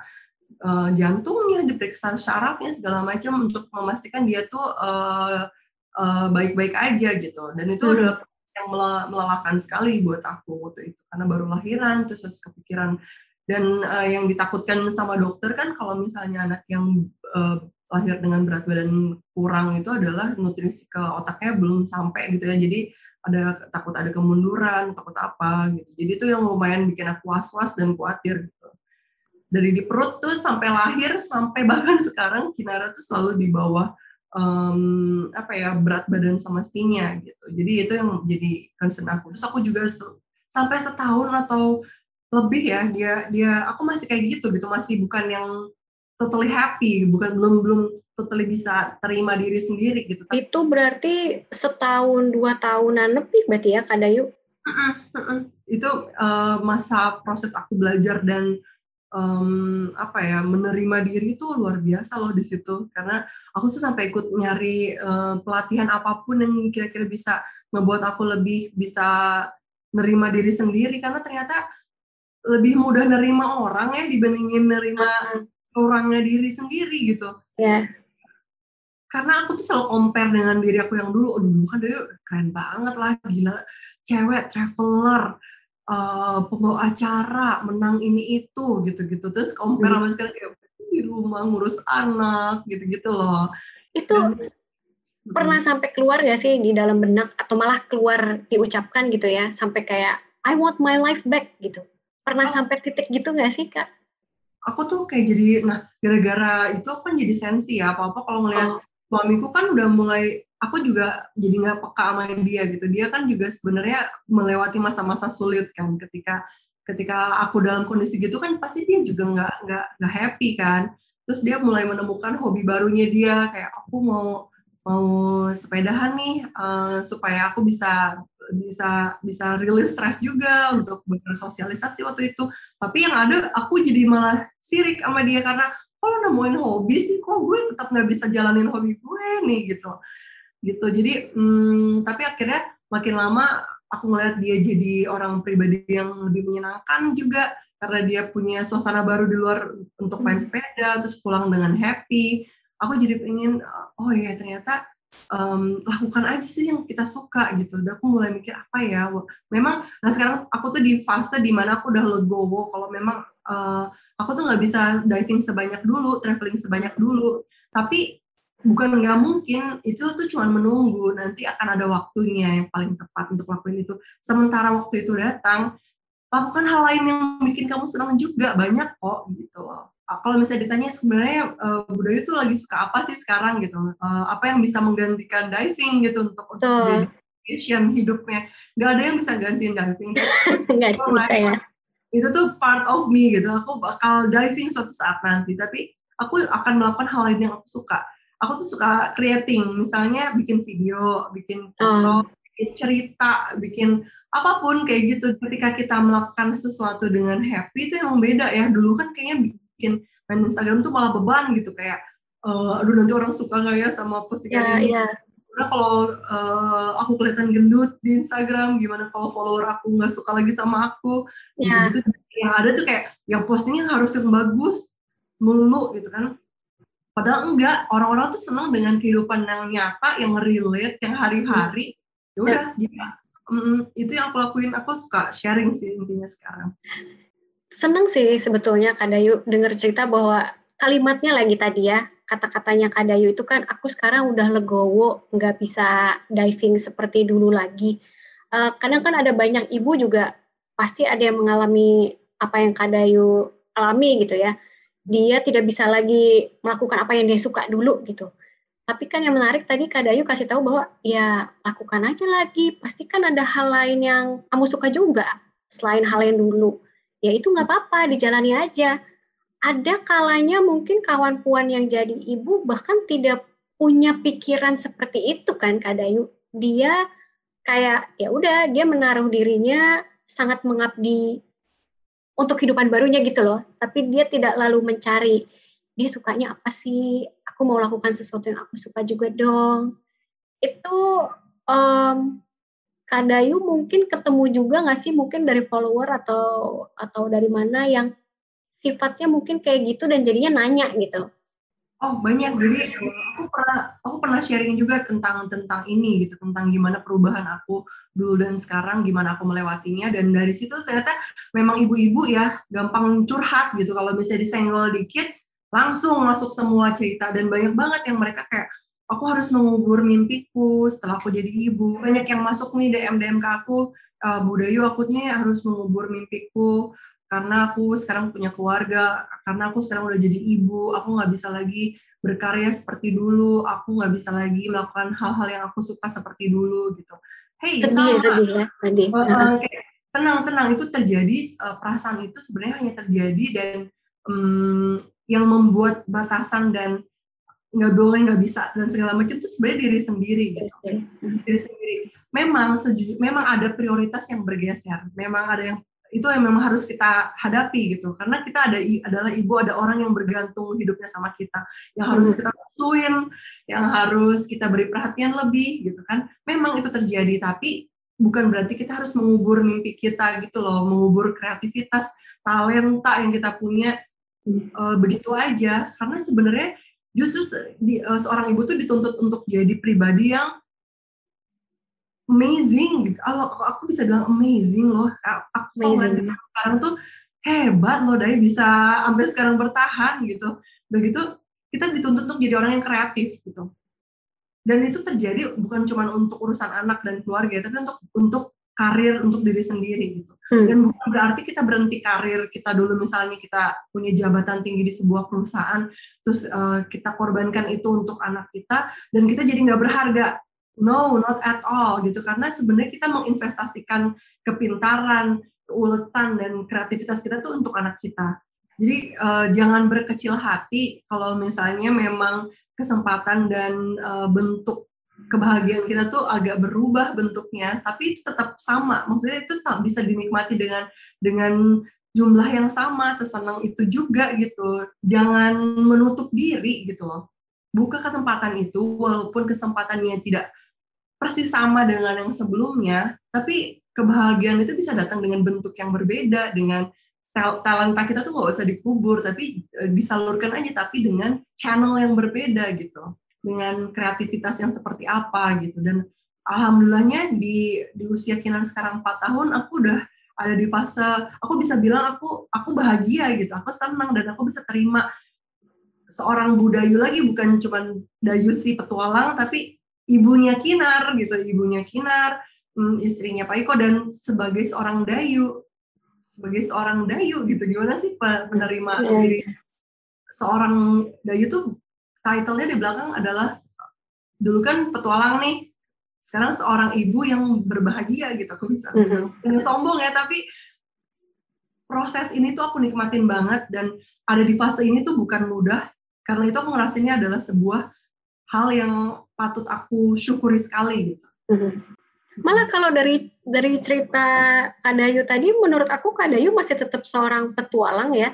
uh, jantungnya diperiksa syarafnya segala macam untuk memastikan dia tuh uh, Eh, baik-baik uh, aja gitu. Dan itu hmm. adalah yang melelahkan sekali buat aku waktu itu. Karena baru lahiran terus kepikiran. Dan uh, yang ditakutkan sama dokter kan kalau misalnya anak yang uh, lahir dengan berat badan kurang itu adalah nutrisi ke otaknya belum sampai gitu ya. Jadi ada takut ada kemunduran takut apa gitu. Jadi itu yang lumayan bikin aku was-was dan khawatir gitu. Dari di perut tuh sampai lahir sampai bahkan sekarang Kinara tuh selalu di bawah um, apa ya berat badan semestinya gitu. Jadi itu yang jadi concern aku. Terus aku juga sampai setahun atau lebih ya dia dia aku masih kayak gitu gitu masih bukan yang totally happy bukan belum belum totally bisa terima diri sendiri gitu. Itu berarti setahun dua tahunan lebih berarti ya Kak Dayu? Itu uh, masa proses aku belajar dan um, apa ya menerima diri itu luar biasa loh di situ karena aku tuh sampai ikut nyari uh, pelatihan apa pun yang kira-kira bisa membuat aku lebih bisa nerima diri sendiri karena ternyata lebih mudah nerima orang ya dibandingin nerima orangnya diri sendiri gitu. Yeah. Karena aku tuh selalu compare dengan diri aku yang dulu. Oh, dulu kan dia keren banget lah, gila. Cewek, traveler, uh, pembawa acara, menang ini itu, gitu-gitu. Terus compare hmm. sama sekarang kayak di rumah ngurus anak, gitu-gitu loh. Itu Dan, pernah hmm. sampai keluar gak sih di dalam benak atau malah keluar diucapkan gitu ya sampai kayak I want my life back gitu pernah oh. sampai titik gitu gak sih kak aku tuh kayak jadi nah gara-gara itu aku kan jadi sensi ya apa apa kalau ngeliat oh. suamiku kan udah mulai aku juga jadi nggak peka sama dia gitu. Dia kan juga sebenarnya melewati masa-masa sulit kan. Ketika ketika aku dalam kondisi gitu kan pasti dia juga nggak nggak nggak happy kan. Terus dia mulai menemukan hobi barunya dia kayak aku mau mau sepedahan nih uh, supaya aku bisa bisa bisa rilis stres juga untuk bersosialisasi waktu itu. Tapi yang ada aku jadi malah sirik sama dia karena kalau nemuin hobi sih? Kok gue tetap nggak bisa jalanin hobi gue nih? gitu gitu jadi hmm, tapi akhirnya makin lama aku ngeliat dia jadi orang pribadi yang lebih menyenangkan juga karena dia punya suasana baru di luar untuk main hmm. sepeda terus pulang dengan happy aku jadi pengen oh ya ternyata um, lakukan aja sih yang kita suka gitu. Dan aku mulai mikir apa ya. Memang, nah sekarang aku tuh di fase di mana aku udah legowo. Kalau memang uh, aku tuh nggak bisa diving sebanyak dulu, traveling sebanyak dulu. Tapi bukan nggak mungkin. Itu tuh cuma menunggu. Nanti akan ada waktunya yang paling tepat untuk lakuin itu. Sementara waktu itu datang, lakukan hal lain yang bikin kamu senang juga. Banyak kok gitu. Loh. Ah, kalau misalnya ditanya sebenarnya uh, budaya itu lagi suka apa sih sekarang gitu. Uh, apa yang bisa menggantikan diving gitu untuk untuk passion hidupnya. Nggak ada yang bisa gantiin diving. Nggak bisa ya. itu tuh part of me gitu. Aku bakal diving suatu saat nanti. Tapi aku akan melakukan hal lain yang aku suka aku tuh suka creating misalnya bikin video bikin foto hmm. bikin cerita bikin apa pun kayak gitu ketika kita melakukan sesuatu dengan happy itu yang beda ya dulu kan kayaknya bikin main Instagram tuh malah beban gitu kayak uh, aduh nanti orang suka nggak ya sama postingan yeah, ini yeah. Karena kalau uh, aku kelihatan gendut di Instagram, gimana kalau follower aku nggak suka lagi sama aku? Yeah. Gitu, yang ada tuh kayak yang postingnya harus yang bagus, melulu gitu kan. Padahal enggak, orang-orang tuh senang dengan kehidupan yang nyata, yang relate, yang hari-hari. Ya udah, yeah. gitu. Mm, itu yang aku lakuin. Aku suka sharing sih intinya sekarang seneng sih sebetulnya Kak Dayu dengar cerita bahwa kalimatnya lagi tadi ya, kata-katanya Kak Dayu itu kan aku sekarang udah legowo, nggak bisa diving seperti dulu lagi. Uh, kadang kan ada banyak ibu juga pasti ada yang mengalami apa yang Kak Dayu alami gitu ya. Dia tidak bisa lagi melakukan apa yang dia suka dulu gitu. Tapi kan yang menarik tadi Kak Dayu kasih tahu bahwa ya lakukan aja lagi. Pasti kan ada hal lain yang kamu suka juga selain hal yang dulu ya itu nggak apa-apa, dijalani aja. Ada kalanya mungkin kawan puan yang jadi ibu bahkan tidak punya pikiran seperti itu kan Kak Dayu. Dia kayak ya udah dia menaruh dirinya sangat mengabdi untuk kehidupan barunya gitu loh. Tapi dia tidak lalu mencari dia sukanya apa sih? Aku mau lakukan sesuatu yang aku suka juga dong. Itu um, Kadayu mungkin ketemu juga nggak sih mungkin dari follower atau atau dari mana yang sifatnya mungkin kayak gitu dan jadinya nanya gitu. Oh banyak jadi aku pernah aku pernah sharing juga tentang tentang ini gitu tentang gimana perubahan aku dulu dan sekarang gimana aku melewatinya. Dan dari situ ternyata memang ibu-ibu ya gampang curhat gitu. Kalau misalnya disenggol dikit langsung masuk semua cerita. Dan banyak banget yang mereka kayak aku harus mengubur mimpiku setelah aku jadi ibu. Banyak yang masuk nih DM DM ke aku, uh, Bu Dayu aku nih harus mengubur mimpiku karena aku sekarang punya keluarga, karena aku sekarang udah jadi ibu, aku nggak bisa lagi berkarya seperti dulu, aku nggak bisa lagi melakukan hal-hal yang aku suka seperti dulu gitu. Hey, sedih, sama. sedih ya, sedih. Uh, tenang, tenang. Itu terjadi uh, perasaan itu sebenarnya hanya terjadi dan um, yang membuat batasan dan nggak boleh nggak bisa dan segala macam itu sebenarnya diri sendiri gitu. Diri sendiri. Memang sejujur memang ada prioritas yang bergeser. Memang ada yang itu yang memang harus kita hadapi gitu. Karena kita ada adalah ibu ada orang yang bergantung hidupnya sama kita. Yang harus kita susuin yang harus kita beri perhatian lebih gitu kan. Memang itu terjadi tapi bukan berarti kita harus mengubur mimpi kita gitu loh. Mengubur kreativitas talenta yang kita punya uh, begitu aja. Karena sebenarnya justru di, uh, seorang ibu tuh dituntut untuk jadi pribadi yang amazing gitu. Kalau aku bisa bilang amazing loh. Aku amazing. sekarang tuh hebat loh dari bisa sampai sekarang bertahan gitu. Begitu kita dituntut untuk jadi orang yang kreatif gitu. Dan itu terjadi bukan cuma untuk urusan anak dan keluarga, tapi untuk untuk karir untuk diri sendiri gitu. Hmm. Dan bukan berarti kita berhenti karir kita dulu misalnya kita punya jabatan tinggi di sebuah perusahaan, terus uh, kita korbankan itu untuk anak kita dan kita jadi nggak berharga. No, not at all gitu. Karena sebenarnya kita menginvestasikan kepintaran, keuletan dan kreativitas kita tuh untuk anak kita. Jadi uh, jangan berkecil hati kalau misalnya memang kesempatan dan uh, bentuk kebahagiaan kita tuh agak berubah bentuknya, tapi tetap sama. Maksudnya itu bisa dinikmati dengan dengan jumlah yang sama, sesenang itu juga gitu. Jangan menutup diri gitu loh. Buka kesempatan itu, walaupun kesempatannya tidak persis sama dengan yang sebelumnya, tapi kebahagiaan itu bisa datang dengan bentuk yang berbeda, dengan talenta kita tuh nggak usah dikubur, tapi e, disalurkan aja, tapi dengan channel yang berbeda gitu dengan kreativitas yang seperti apa gitu. Dan alhamdulillahnya di di usia Kinan sekarang 4 tahun aku udah ada di fase aku bisa bilang aku aku bahagia gitu aku senang dan aku bisa terima seorang budayu lagi bukan cuma Dayu si petualang tapi ibunya Kinar gitu ibunya Kinar hmm, istrinya Pak Iko dan sebagai seorang Dayu sebagai seorang Dayu gitu gimana sih penerima iya. diri seorang Dayu tuh title-nya di belakang adalah dulu kan petualang nih sekarang seorang ibu yang berbahagia gitu aku bisa mm -hmm. sombong ya tapi proses ini tuh aku nikmatin banget dan ada di fase ini tuh bukan mudah karena itu aku ngerasainnya adalah sebuah hal yang patut aku syukuri sekali gitu. Mm -hmm. Malah kalau dari dari cerita Kadayu tadi, menurut aku Kadayu masih tetap seorang petualang ya.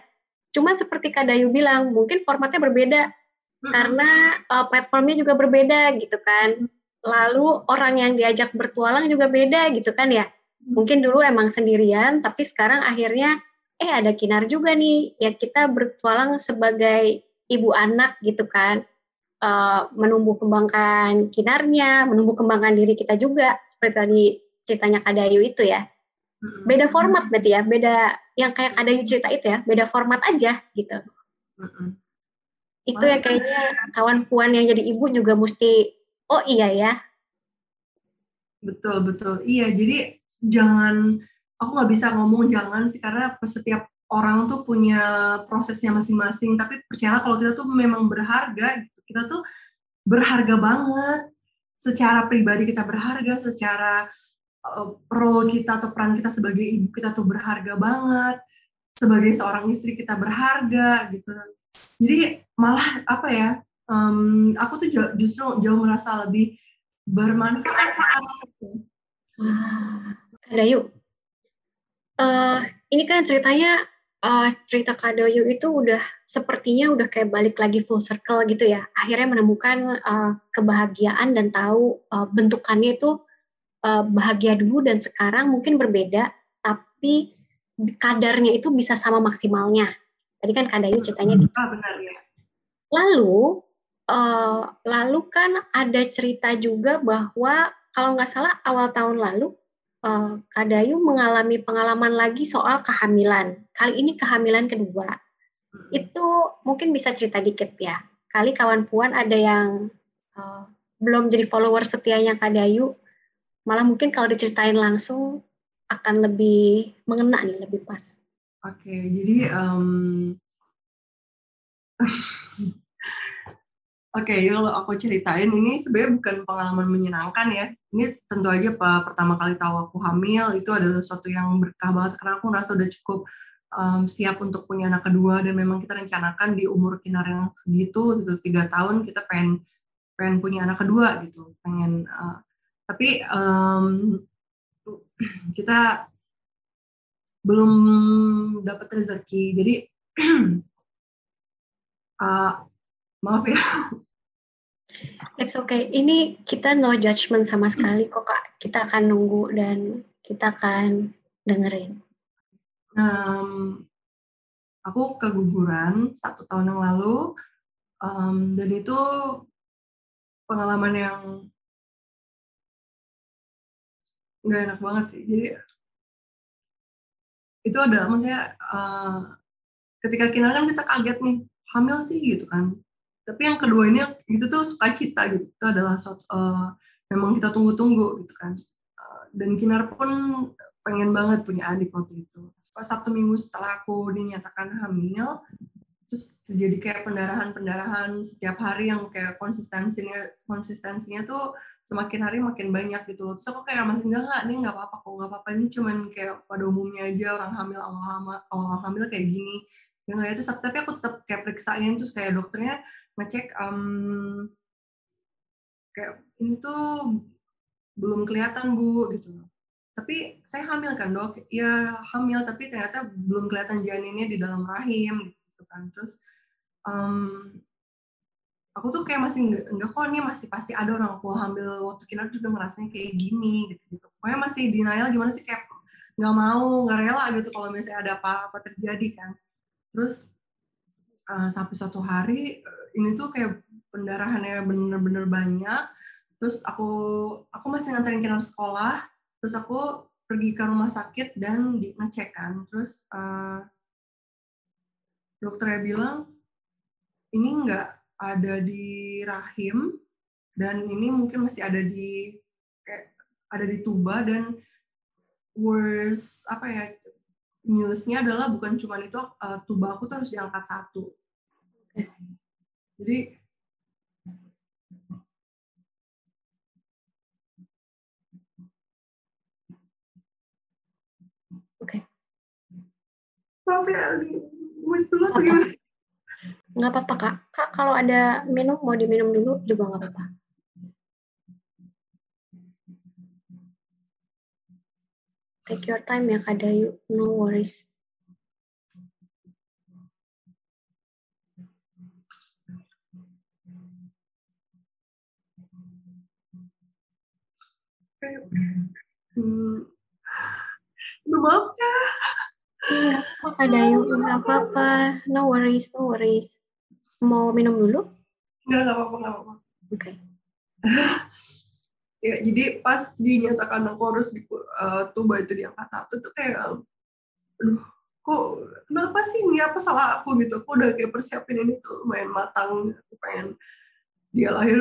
Cuman seperti Kadayu bilang, mungkin formatnya berbeda karena uh, platformnya juga berbeda gitu kan. Lalu orang yang diajak bertualang juga beda gitu kan ya. Mungkin dulu emang sendirian, tapi sekarang akhirnya eh ada Kinar juga nih. Ya kita bertualang sebagai ibu anak gitu kan. Uh, menumbuh kembangkan kinarnya, menumbuh kembangkan diri kita juga. Seperti tadi ceritanya Kadayu itu ya. Beda format berarti ya, beda yang kayak Kadayu cerita itu ya, beda format aja gitu. Itu ya kayaknya kawan puan yang jadi ibu juga mesti oh iya ya. Betul betul. Iya jadi jangan aku nggak bisa ngomong jangan sih karena setiap orang tuh punya prosesnya masing-masing. Tapi percaya kalau kita tuh memang berharga gitu kita tuh berharga banget. Secara pribadi kita berharga secara uh, role kita atau peran kita sebagai ibu kita tuh berharga banget. Sebagai seorang istri kita berharga gitu. Jadi malah apa ya um, aku tuh justru jauh merasa lebih bermanfaat. Ada yuk uh, ini kan ceritanya uh, cerita Kadoyu itu udah sepertinya udah kayak balik lagi full circle gitu ya. Akhirnya menemukan uh, kebahagiaan dan tahu uh, bentukannya itu uh, bahagia dulu dan sekarang mungkin berbeda, tapi kadarnya itu bisa sama maksimalnya. Tadi kan Kadayu ceritanya gitu. Ah, benar ya. Lalu uh, lalu kan ada cerita juga bahwa kalau nggak salah awal tahun lalu uh, Kadayu mengalami pengalaman lagi soal kehamilan. Kali ini kehamilan kedua. Hmm. Itu mungkin bisa cerita dikit ya. Kali kawan puan ada yang uh, belum jadi follower setianya Kadayu, malah mungkin kalau diceritain langsung akan lebih mengena nih, lebih pas. Oke, jadi um, Oke, okay, kalau aku ceritain. Ini sebenarnya bukan pengalaman menyenangkan ya. Ini tentu aja pak pertama kali tahu aku hamil itu adalah sesuatu yang berkah banget karena aku merasa udah cukup um, siap untuk punya anak kedua dan memang kita rencanakan di umur kinar yang segitu gitu tiga tahun kita pengen pengen punya anak kedua gitu. Pengen uh, tapi um, kita belum dapat rezeki. Jadi uh, maaf ya It's okay. Ini kita no judgment sama sekali kok kak. Kita akan nunggu dan kita akan dengerin. Um, aku keguguran satu tahun yang lalu um, dan itu pengalaman yang nggak enak banget sih. Jadi itu adalah maksudnya uh, ketika kita kan kita kaget nih hamil sih gitu kan. Tapi yang kedua ini itu tuh sukacita gitu. Itu adalah uh, memang kita tunggu-tunggu gitu kan. Uh, dan Kinar pun pengen banget punya adik waktu itu. Pas satu minggu setelah aku dinyatakan hamil, terus terjadi kayak pendarahan-pendarahan setiap hari yang kayak konsistensinya konsistensinya tuh semakin hari makin banyak gitu loh. Terus aku kayak masih enggak enggak, ini enggak apa-apa kok, enggak apa-apa ini cuman kayak pada umumnya aja orang hamil awal hamil, awal hamil kayak gini. Ya itu tapi aku tetap kayak periksain terus kayak dokternya ngecek um, kayak ini tuh belum kelihatan bu gitu tapi saya hamil kan dok? Ya hamil tapi ternyata belum kelihatan janinnya di dalam rahim gitu kan. Terus um, aku tuh kayak masih enggak, enggak kok ini masih pasti ada orang aku hamil waktu kita juga ngerasanya kayak gini gitu gitu pokoknya masih denial gimana sih kayak nggak mau nggak rela gitu kalau misalnya ada apa-apa terjadi kan. Terus uh, sampai suatu hari uh, ini tuh kayak pendarahannya bener-bener banyak. Terus aku aku masih nganterin kinar sekolah. Terus aku pergi ke rumah sakit dan di ngecek kan. Terus uh, dokternya bilang ini nggak ada di rahim dan ini mungkin masih ada di kayak ada di tuba dan worst apa ya newsnya adalah bukan cuma itu uh, tuba aku tuh harus diangkat satu. Jadi maaf ya dulu atau gimana? Nggak apa-apa kak. Kak kalau ada minum mau diminum dulu juga nggak apa-apa take your time ya kak Dayu no worries Hmm. Maaf ya. Iya, ada yang nggak apa-apa. No worries, no worries. Mau minum dulu? Nggak apa-apa, nggak apa-apa. Oke. Okay. ya, jadi pas dinyatakan harus di uh, tuba itu di angka satu tuh kayak, aduh, kok kenapa sih ini? Apa salah aku? Gitu? Aku udah kayak persiapin ini tuh lumayan matang, aku pengen dia lahir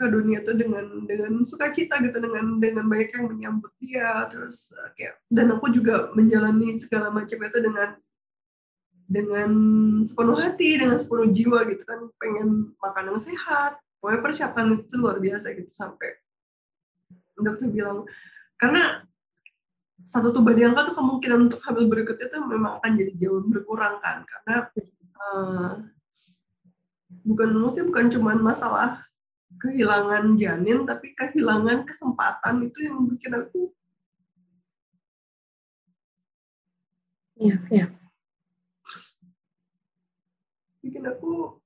ke dunia tuh dengan dengan sukacita gitu dengan dengan banyak yang menyambut dia terus uh, kayak dan aku juga menjalani segala macam itu dengan dengan sepenuh hati dengan sepenuh jiwa gitu kan. Pengen makan yang sehat pokoknya persiapan itu luar biasa gitu sampai dokter bilang karena satu tuba diangkat tuh kemungkinan untuk hamil berikutnya tuh memang akan jadi jauh berkurang kan karena uh, bukan maksudnya bukan cuma masalah kehilangan janin tapi kehilangan kesempatan itu yang bikin aku Iya, iya. Bikin aku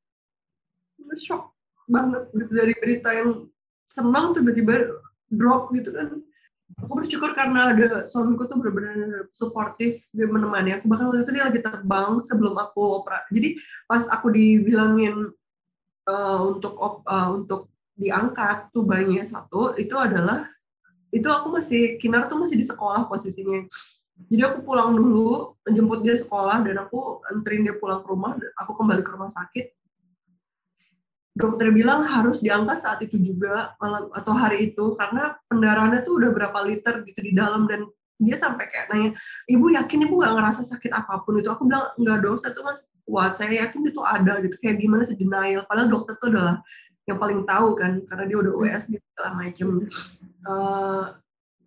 shock banget gitu dari berita yang senang tiba-tiba drop gitu kan. Aku bersyukur karena ada suamiku tuh benar-benar suportif, dia menemani aku. Bahkan waktu itu dia lagi terbang sebelum aku operasi. Jadi pas aku dibilangin uh, untuk uh, untuk diangkat tubanya satu itu adalah itu aku masih kinar tuh masih di sekolah posisinya jadi aku pulang dulu jemput dia sekolah dan aku anterin dia pulang ke rumah aku kembali ke rumah sakit dokter bilang harus diangkat saat itu juga malam atau hari itu karena pendarahannya tuh udah berapa liter gitu di dalam dan dia sampai kayak nanya ibu yakin ibu nggak ngerasa sakit apa pun? Itu aku bilang nggak dosa tuh mas kuat saya yakin itu ada gitu. Kayak gimana sih denial? Padahal dokter tuh adalah yang paling tahu kan karena dia udah US gitu segala macam uh,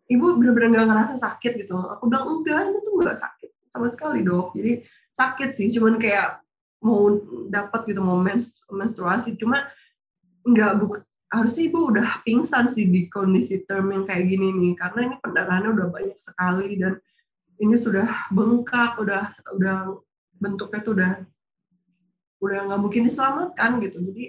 ibu benar-benar nggak ngerasa sakit gitu. Aku bilang enggak itu tuh nggak sakit sama sekali dok. Jadi sakit sih cuman kayak mau dapat gitu mau menstruasi. Cuma nggak buk harusnya ibu udah pingsan sih di kondisi term yang kayak gini nih karena ini pendarahannya udah banyak sekali dan ini sudah bengkak udah udah bentuknya tuh udah udah nggak mungkin diselamatkan gitu. Jadi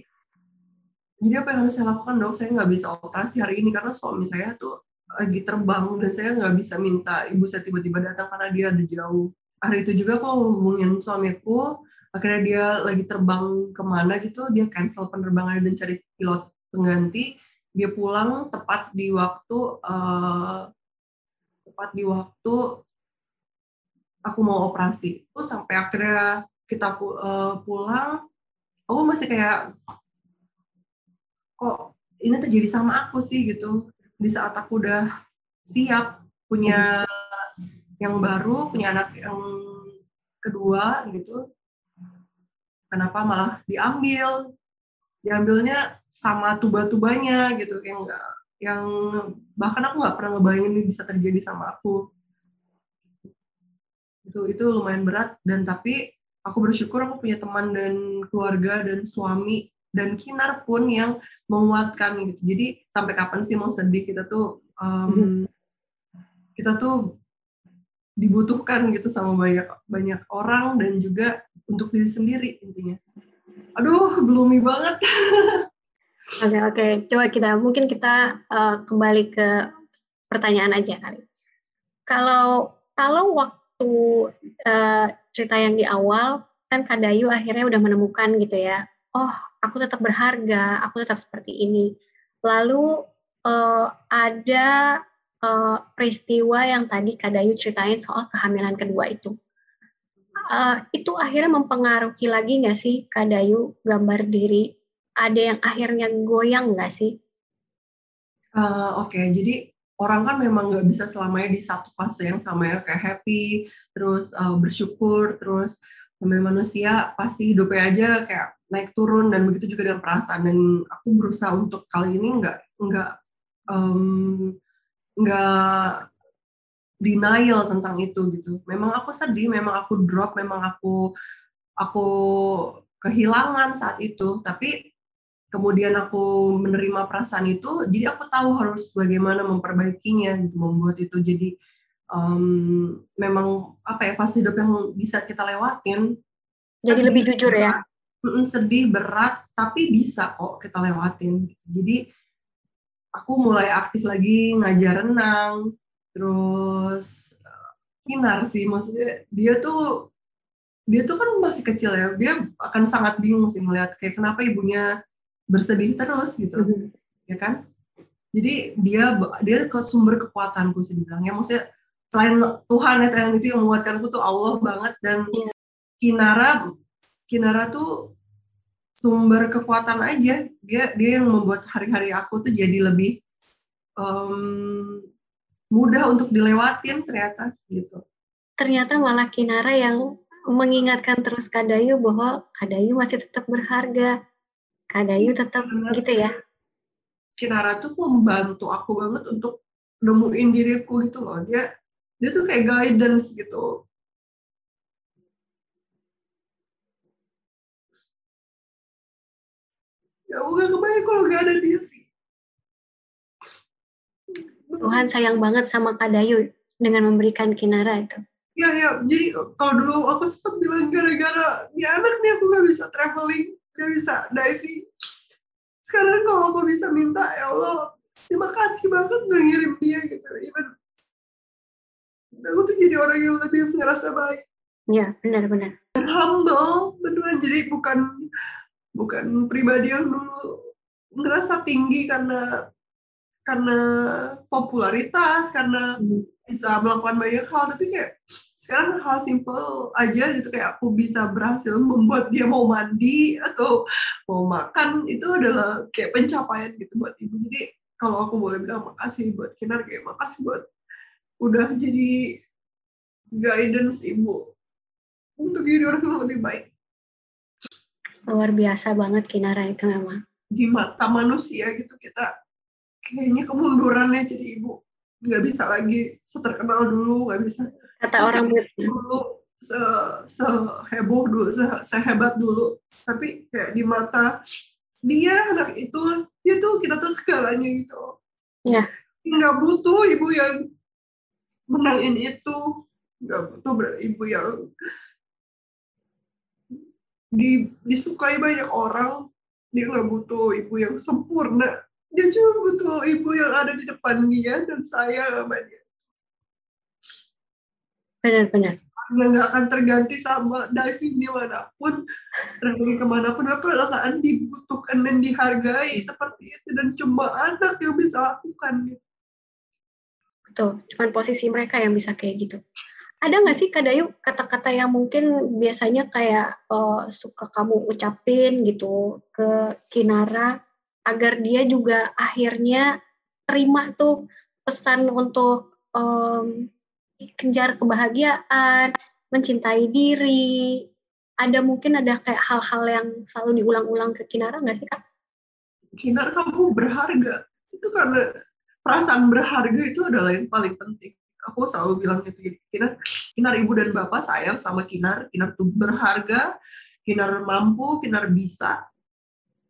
jadi apa yang harus saya lakukan dok? Saya nggak bisa operasi hari ini karena suami saya tuh lagi terbang dan saya nggak bisa minta ibu saya tiba-tiba datang karena dia ada jauh. Hari itu juga aku hubungin suamiku akhirnya dia lagi terbang ke mana gitu dia cancel penerbangan dan cari pilot pengganti. Dia pulang tepat di waktu uh, tepat di waktu aku mau operasi. Terus sampai akhirnya kita uh, pulang aku masih kayak kok ini terjadi sama aku sih? gitu. Di saat aku udah siap punya yang baru punya anak yang kedua gitu kenapa malah diambil? Diambilnya sama tuba-tubanya gitu kayak enggak yang bahkan aku nggak pernah ngebayangin ini bisa terjadi sama aku. Itu itu lumayan berat dan tapi aku bersyukur aku punya teman dan keluarga dan suami dan kinar pun yang menguatkan gitu. Jadi sampai kapan sih mau sedih? Kita tuh um, kita tuh dibutuhkan gitu sama banyak banyak orang dan juga untuk diri sendiri intinya. Aduh, gloomy banget. Oke oke, okay. coba kita mungkin kita uh, kembali ke pertanyaan aja kali. Kalau kalau waktu uh, cerita yang di awal kan Kadayu akhirnya udah menemukan gitu ya, oh aku tetap berharga, aku tetap seperti ini. Lalu uh, ada uh, peristiwa yang tadi Kadayu ceritain soal kehamilan kedua itu uh, itu akhirnya mempengaruhi lagi nggak sih Kak Dayu gambar diri? Ada yang akhirnya goyang nggak sih? Uh, Oke, okay. jadi orang kan memang nggak bisa selamanya di satu fase yang sama ya kayak happy, terus uh, bersyukur, terus namanya manusia pasti hidupnya aja kayak naik turun dan begitu juga dengan perasaan dan aku berusaha untuk kali ini nggak nggak um, denial tentang itu gitu. Memang aku sedih, memang aku drop, memang aku aku kehilangan saat itu, tapi kemudian aku menerima perasaan itu, jadi aku tahu harus bagaimana memperbaikinya gitu, membuat itu jadi um, memang apa ya fase hidup yang bisa kita lewatin. Jadi sedih, lebih jujur ya. Sedih berat, tapi bisa kok kita lewatin. Jadi aku mulai aktif lagi ngajar renang, terus Kinar sih maksudnya dia tuh dia tuh kan masih kecil ya dia akan sangat bingung sih melihat kayak kenapa ibunya bersedih terus gitu mm -hmm. ya kan jadi dia dia ke sumber kekuatanku sih dibilangnya maksudnya selain Tuhan ya yang itu yang menguatkanku tuh Allah banget dan yeah. Kinara Kinara tuh sumber kekuatan aja dia dia yang membuat hari-hari aku tuh jadi lebih um, mudah untuk dilewatin ternyata gitu. Ternyata malah Kinara yang mengingatkan terus Kadayu bahwa Kadayu masih tetap berharga. Kadayu tetap Benar. gitu ya. Kinara tuh membantu aku banget untuk nemuin diriku gitu loh. Dia dia tuh kayak guidance gitu. Ya udah kebayang kalau gak ada dia sih. Tuhan sayang banget sama Kak Dayu dengan memberikan Kinara itu. Ya, ya. Jadi kalau dulu aku sempat bilang gara-gara dia anak nih aku gak bisa traveling, gak bisa diving. Sekarang kalau aku bisa minta, ya Allah, terima kasih banget udah ngirim dia gitu. Even aku tuh jadi orang yang lebih ngerasa baik. Ya, benar-benar. Dan humble, beneran. Jadi bukan bukan pribadi yang dulu ngerasa tinggi karena karena popularitas karena hmm. bisa melakukan banyak hal tapi kayak sekarang hal simple aja gitu kayak aku bisa berhasil membuat dia mau mandi atau mau makan itu adalah kayak pencapaian gitu buat ibu. Jadi kalau aku boleh bilang makasih buat Kinar kayak makasih buat udah jadi guidance ibu untuk jadi orang yang lebih baik. Luar biasa banget Kinara itu memang. Di mata manusia gitu kita kayaknya kemundurannya jadi ibu nggak bisa lagi seterkenal dulu nggak bisa kata orang dulu se seheboh dulu, se sehebat dulu. Tapi kayak di mata dia anak itu, dia tuh kita tuh segalanya gitu. Iya. Nggak butuh ibu yang menangin itu, nggak butuh ibu yang di, disukai banyak orang. Dia nggak butuh ibu yang sempurna. Dia cuma butuh ibu yang ada di depan dia dan saya sama dia. Benar-benar yang nggak akan terganti sama diving di mana pun traveling ke mana pun apa perasaan dibutuhkan dan dihargai seperti itu. Dan cuma anak yang bisa lakukan. Betul cuma posisi mereka yang bisa kayak gitu. Ada nggak sih Kadayu kata-kata yang mungkin biasanya kayak uh, suka kamu ucapin gitu ke Kinara agar dia juga akhirnya terima tuh pesan untuk um, kejar kebahagiaan, mencintai diri. Ada mungkin ada kayak hal-hal yang selalu diulang-ulang ke Kinara nggak sih kak? Kinar kamu berharga. Itu karena perasaan berharga itu adalah yang paling penting. Aku selalu bilang gitu, Kinar, Kinar ibu dan bapak sayang sama Kinar. Kinar tuh berharga, Kinar mampu, Kinar bisa.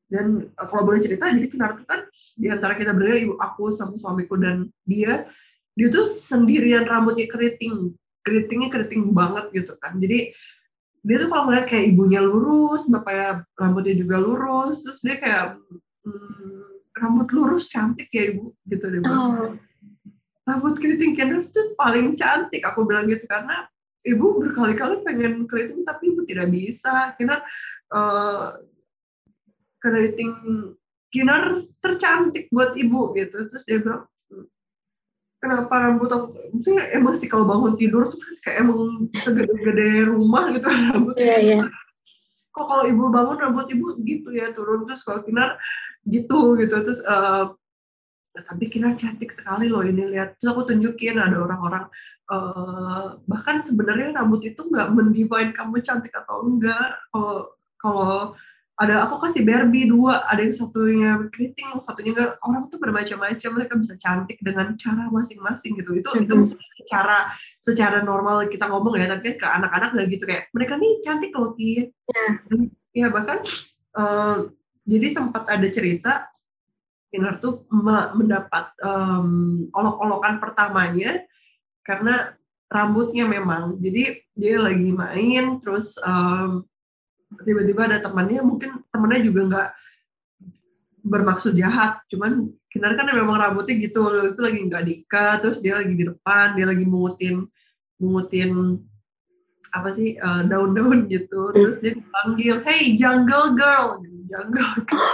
Dan kalau boleh cerita, jadi Kinar tuh kan di antara kita berdua, ibu aku sama suamiku dan dia, dia tuh sendirian rambutnya keriting. Keritingnya keriting banget gitu kan. Jadi dia tuh kalau ngeliat kayak ibunya lurus bapaknya rambutnya juga lurus terus dia kayak hmm, rambut lurus cantik ya ibu gitu dia bilang. Oh. rambut keriting Kendall tuh paling cantik aku bilang gitu. Karena ibu berkali-kali pengen keriting tapi ibu tidak bisa. Uh, keriting Kinar tercantik buat ibu gitu. Terus dia bilang kenapa rambut aku? Maksudnya emang sih kalau bangun tidur tuh kan kayak emang segede-gede rumah gitu rambut. Yeah, yeah. kok kalau ibu bangun rambut ibu gitu ya turun. Terus kalau kinar gitu gitu. Terus uh, tapi kinar cantik sekali loh ini lihat. Terus aku tunjukin ada orang-orang uh, bahkan sebenarnya rambut itu nggak mendefine kamu cantik atau enggak. Kalau kalau ada aku kasih Barbie dua ada yang satunya keriting yang satunya enggak. Orang tuh bermacam-macam mereka bisa cantik dengan cara masing-masing gitu. Itu mm -hmm. itu secara secara normal kita ngomong ya tapi ke anak-anak nggak gitu. Kayak mereka nih cantik loh Ki. Yeah. ya bahkan uh, jadi sempat ada cerita Kinar tuh mendapat um, olok-olokan pertamanya karena rambutnya memang. Jadi dia lagi main terus um, tiba-tiba ada temannya mungkin temannya juga nggak bermaksud jahat. Cuman Kinar kan memang rambutnya gitu itu lagi nggak diikat terus dia lagi di depan dia lagi mungutin mungutin apa sih uh, daun-daun gitu. Terus dia dipanggil hey jungle girl. Jungle girl.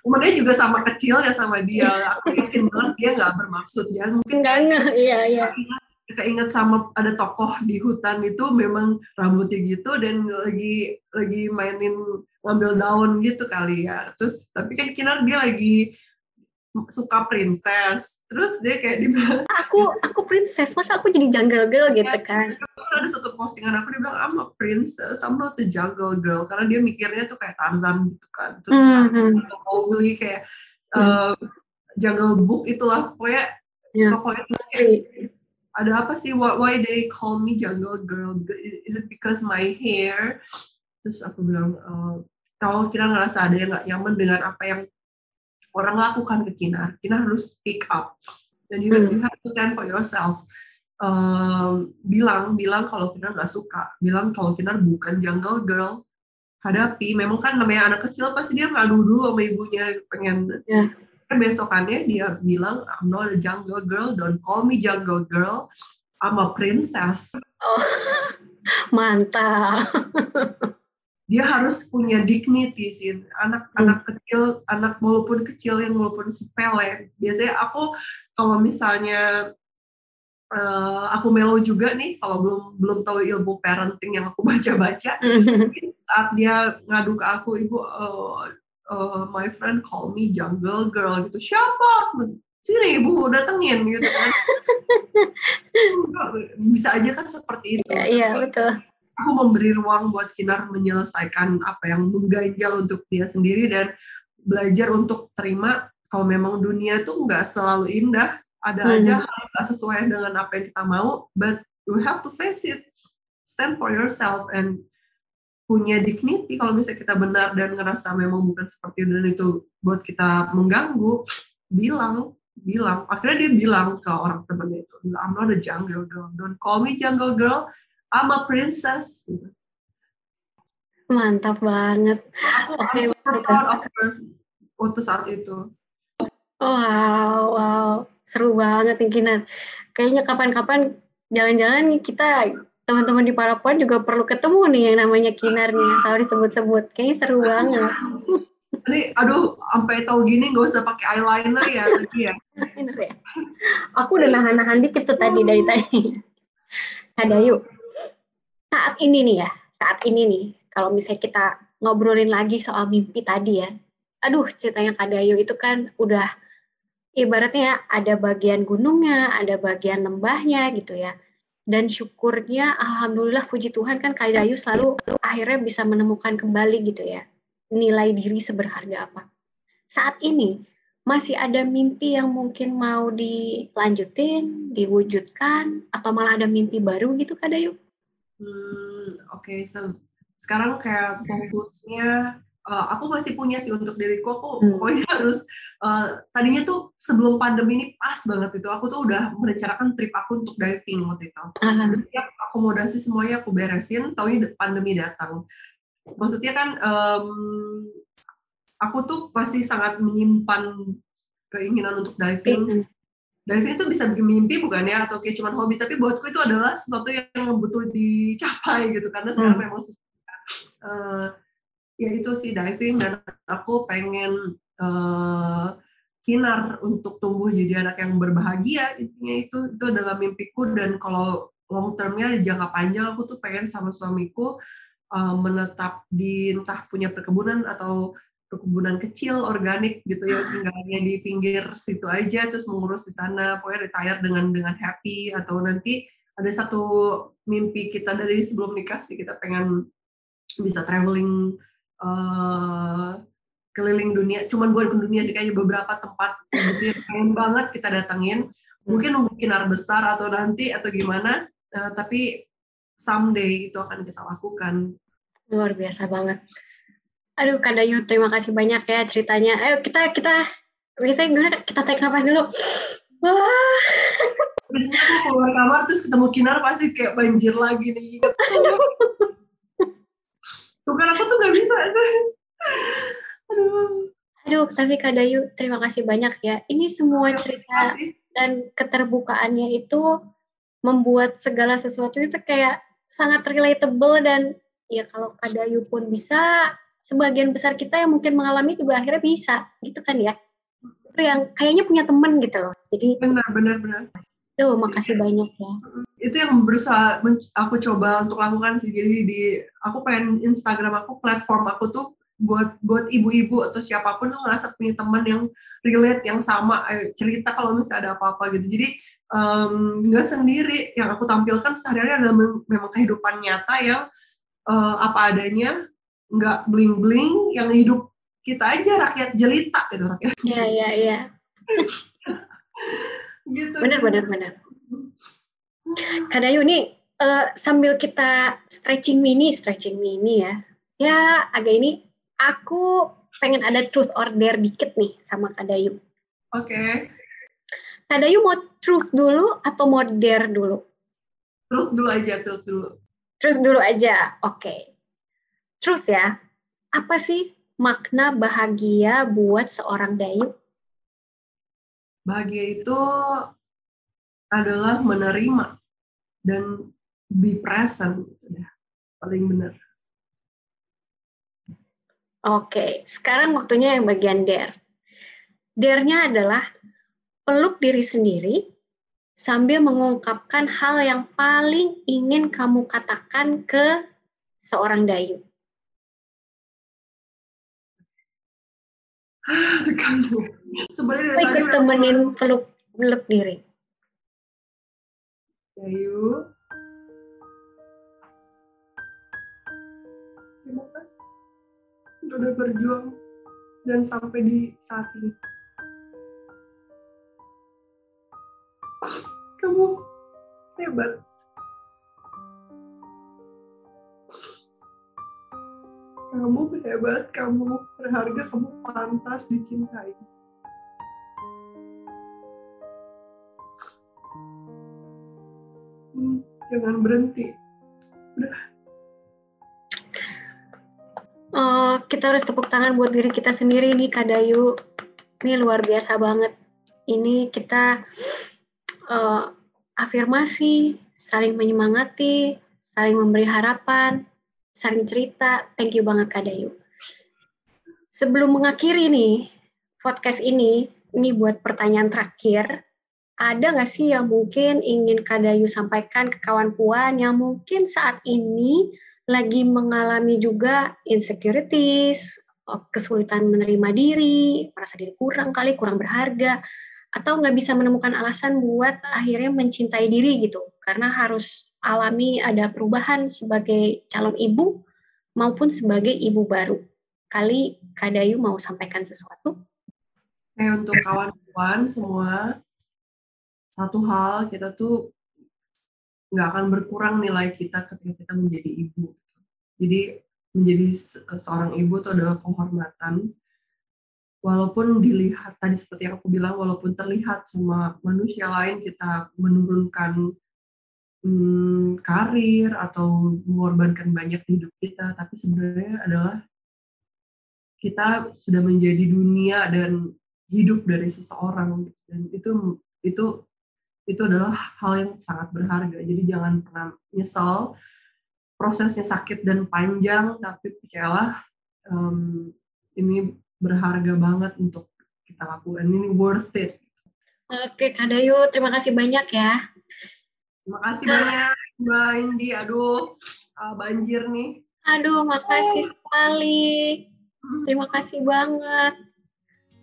Temennya juga sama kecil ya sama dia. Aku yakin banget dia nggak bermaksud ya mungkin nggak iya. Iya keinget sama ada tokoh di hutan itu memang rambutnya gitu dan lagi lagi mainin ngambil daun gitu kali ya. Terus tapi kan Kinar dia lagi suka princess. Terus dia kayak di aku aku princess? Masa aku jadi jungle girl gitu ya, kan? Ada satu postingan aku dia bilang I'm a princess I'm not a jungle girl. Karena dia mikirnya tuh kayak Tarzan gitu kan. Terus mm -hmm. Mowgli kayak uh, jungle book itulah. Pokoknya yeah. pokoknya kayak ada apa sih? Why, why they call me jungle girl? Is it because my hair? Terus aku bilang uh, kalau kita ngerasa ada yang nggak nyaman dengan apa yang orang lakukan ke Kina. Kina harus speak up. Dan you, hmm. you have to stand for yourself. Um, bilang bilang kalau Kina nggak suka. Bilang kalau Kina bukan jungle girl hadapi. Memang kan namanya anak kecil pasti dia ngadu dulu sama ibunya pengen yeah besokannya dia bilang I'm not a jungle girl, don't call me jungle girl, I'm a princess. Oh, mantap. dia harus punya dignity sih anak-anak hmm. kecil anak walaupun kecil yang walaupun sepele biasanya aku kalau misalnya uh, aku melo juga nih kalau belum belum tahu ilmu parenting yang aku baca-baca saat dia ngadu ke aku ibu uh, uh, my friend call me jungle girl gitu. Siapa? Sini ibu datengin gitu kan. Bisa aja kan seperti itu. Iya, iya betul. aku memberi ruang buat Kinar menyelesaikan apa yang mengganjal untuk dia sendiri dan belajar untuk terima kalau memang dunia tuh nggak selalu indah ada hmm. aja hal yang sesuai dengan apa yang kita mau but you have to face it. Stand for yourself and punya dignity. Kalau misalnya kita benar dan ngerasa memang bukan seperti itu dan itu buat kita mengganggu bilang bilang. Akhirnya dia bilang ke orang temannya itu I'm not a jungle girl. Don't call me jungle girl. I'm a princess. Gitu. mantap banget. Aku okay, I'm super proud of her. Waktu saat itu. Wow wow. Seru banget nih Kinan kayaknya kapan-kapan jalan-jalan kita teman-teman di Parapuan juga perlu ketemu nih yang namanya Kinar nih, selalu disebut-sebut. Kayaknya seru banget. Ini, aduh, sampai tahu gini gak usah pakai eyeliner ya tadi ya. ya. Aku udah nahan-nahan dikit tuh tadi dari tadi. Ada yuk. Saat ini nih ya, saat ini nih, kalau misalnya kita ngobrolin lagi soal mimpi tadi ya. Aduh, ceritanya Kak Dayu itu kan udah ibaratnya ada bagian gunungnya, ada bagian lembahnya gitu ya dan syukurnya alhamdulillah puji Tuhan kan Kak Dayu selalu akhirnya bisa menemukan kembali gitu ya nilai diri seberharga apa. Saat ini masih ada mimpi yang mungkin mau dilanjutin, diwujudkan atau malah ada mimpi baru gitu Kak Dayu? Hmm, oke, okay. so, sekarang kayak fokusnya uh, aku masih punya sih untuk diriku. Aku hmm. pokoknya harus uh, tadinya tuh sebelum pandemi ini pas banget itu. Aku tuh udah merencanakan trip aku untuk diving waktu itu. Uh-huh. setiap akomodasi semuanya aku beresin tahunya pandemi datang. Maksudnya kan um, aku tuh masih sangat menyimpan keinginan untuk diving. Hmm. diving itu bisa bikin mimpi bukan ya? Atau kayak cuma hobi. Tapi buatku itu adalah sesuatu yang betul dicapai gitu. Karena sekarang hmm. memang susah. Uh, ya itu sih diving dan aku pengen uh, kinar untuk tumbuh jadi anak yang berbahagia intinya itu itu adalah mimpiku. Dan kalau long termnya jangka panjang aku tuh pengen sama suamiku uh, menetap di entah punya perkebunan atau perkebunan kecil organik gitu ya tinggalnya di pinggir situ aja terus mengurus di sana pokoknya retire dengan dengan happy. Atau nanti ada satu mimpi kita dari sebelum nikah sih kita pengen bisa traveling uh, keliling dunia, cuman bukan ke dunia sih kayaknya beberapa tempat gitu pengen banget kita datengin. Mungkin nunggu kinar besar atau nanti atau gimana, uh, tapi someday itu akan kita lakukan. Luar biasa banget. Aduh, Kak Dayu, terima kasih banyak ya ceritanya. Ayo kita kita biasanya gimana? Kita tarik nafas dulu. Wah. Biasanya aku keluar kamar terus ketemu Kinar pasti kayak banjir lagi nih. bukan aku tuh gak bisa. Aduh. Aduh tapi Kak Dayu terima kasih banyak ya. Ini semua cerita dan keterbukaannya itu membuat segala sesuatu itu kayak sangat relatable dan ya kalau Kak Dayu pun bisa sebagian besar kita yang mungkin mengalami juga akhirnya bisa gitu kan ya? Itu yang kayaknya punya temen gitu loh. Jadi benar benar benar. Tuh, makasih banyak ya. Itu yang berusaha aku coba untuk lakukan sih. Jadi di aku pengen Instagram aku platform aku tuh buat buat ibu-ibu atau siapa pun tuh ngerasa punya teman yang relate yang sama cerita kalau misalnya ada apa-apa gitu. Jadi nggak um, sendiri yang aku tampilkan sehari-hari adalah memang kehidupan nyata yang uh, apa adanya, nggak bling-bling, yang hidup kita aja rakyat jelita gitu rakyat. Iya iya iya. gitu. Benar, benar, benar. Kadayu nih uh, sambil kita stretching mini, stretching mini ya. Ya, agak ini aku pengen ada truth or dare dikit nih sama Kadayu. Oke. Okay. Kadayu mau truth dulu atau mau dare dulu? Truth dulu aja, truth dulu. Truth dulu aja, oke. Okay. Truth ya, apa sih makna bahagia buat seorang Dayu? Bahagia itu adalah menerima dan be present. Ya, paling benar. Oke, sekarang waktunya yang bagian dare. Dare-nya adalah peluk diri sendiri sambil mengungkapkan hal yang paling ingin kamu katakan ke seorang dayu. Sebenarnya ikut temenin peluk peluk diri. Ayo. Terima kasih. Udah berjuang dan sampai di saat ini. Kamu hebat. Kamu hebat, kamu berharga, kamu pantas dicintai. Jangan berhenti. Udah. Uh, kita harus tepuk tangan buat diri kita sendiri nih Kak Dayu. Ini luar biasa banget. Ini kita uh, afirmasi, saling menyemangati, saling memberi harapan, saling cerita. Thank you banget Kak Dayu. Sebelum mengakhiri nih podcast ini, ini buat pertanyaan terakhir. Ada nggak sih yang mungkin ingin Kak Dayu sampaikan ke kawan puan yang mungkin saat ini lagi mengalami juga insecurities, kesulitan menerima diri, merasa diri kurang kali, kurang berharga, atau nggak bisa menemukan alasan buat akhirnya mencintai diri gitu, karena harus alami ada perubahan sebagai calon ibu maupun sebagai ibu baru. Kali Kadayu mau sampaikan sesuatu? Eh, untuk kawan-kawan semua, satu hal kita tuh nggak akan berkurang nilai kita ketika kita menjadi ibu. Jadi menjadi seorang ibu itu adalah kehormatan. Walaupun dilihat tadi seperti yang aku bilang, walaupun terlihat sama manusia lain kita menurunkan hmm, karir atau mengorbankan banyak hidup kita, tapi sebenarnya adalah kita sudah menjadi dunia dan hidup dari seseorang dan itu itu itu adalah hal yang sangat berharga. Jadi jangan pernah nyesal prosesnya sakit dan panjang, tapi percayalah um, ini berharga banget untuk kita lakukan. Ini worth it. Oke, Kak Dayu, terima kasih banyak ya. Terima kasih banyak Mbak Indi. Aduh, uh, banjir nih. Aduh, makasih oh. sekali. Terima kasih banget.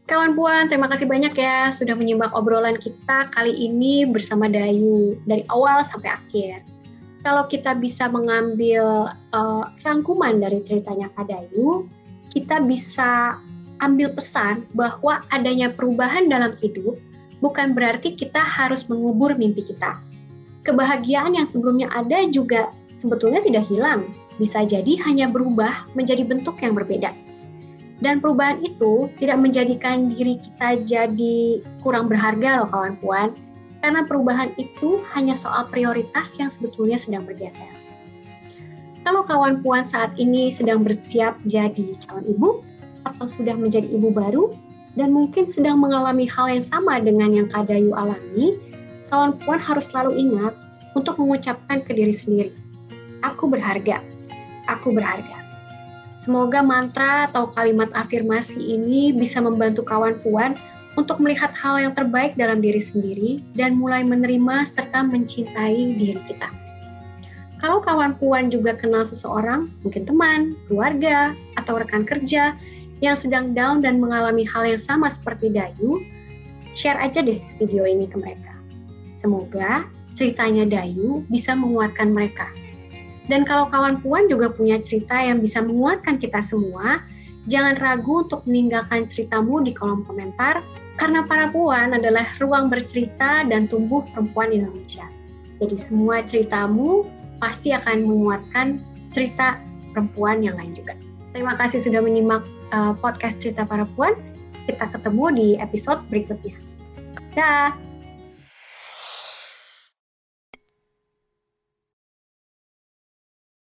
Kawan Puan, terima kasih banyak ya sudah menyimak obrolan kita kali ini bersama Dayu dari awal sampai akhir. Kalau kita bisa mengambil uh, rangkuman dari ceritanya Kak Dayu, kita bisa ambil pesan bahwa adanya perubahan dalam hidup bukan berarti kita harus mengubur mimpi kita kebahagiaan yang sebelumnya ada juga sebetulnya tidak hilang, bisa jadi hanya berubah menjadi bentuk yang berbeda. Dan perubahan itu tidak menjadikan diri kita jadi kurang berharga loh kawan puan, karena perubahan itu hanya soal prioritas yang sebetulnya sedang bergeser. Kalau kawan puan saat ini sedang bersiap jadi calon ibu, atau sudah menjadi ibu baru, dan mungkin sedang mengalami hal yang sama dengan yang Kadayu alami, kawan puan harus selalu ingat untuk mengucapkan ke diri sendiri, aku berharga, aku berharga. Semoga mantra atau kalimat afirmasi ini bisa membantu kawan puan untuk melihat hal yang terbaik dalam diri sendiri dan mulai menerima serta mencintai diri kita. Kalau kawan puan juga kenal seseorang, mungkin teman, keluarga, atau rekan kerja yang sedang down dan mengalami hal yang sama seperti Dayu, share aja deh video ini ke mereka. Semoga ceritanya Dayu bisa menguatkan mereka. Dan kalau kawan puan juga punya cerita yang bisa menguatkan kita semua, jangan ragu untuk meninggalkan ceritamu di kolom komentar, karena para puan adalah ruang bercerita dan tumbuh perempuan Indonesia. Jadi semua ceritamu pasti akan menguatkan cerita perempuan yang lain juga. Terima kasih sudah menyimak uh, podcast cerita para puan. Kita ketemu di episode berikutnya. Dah.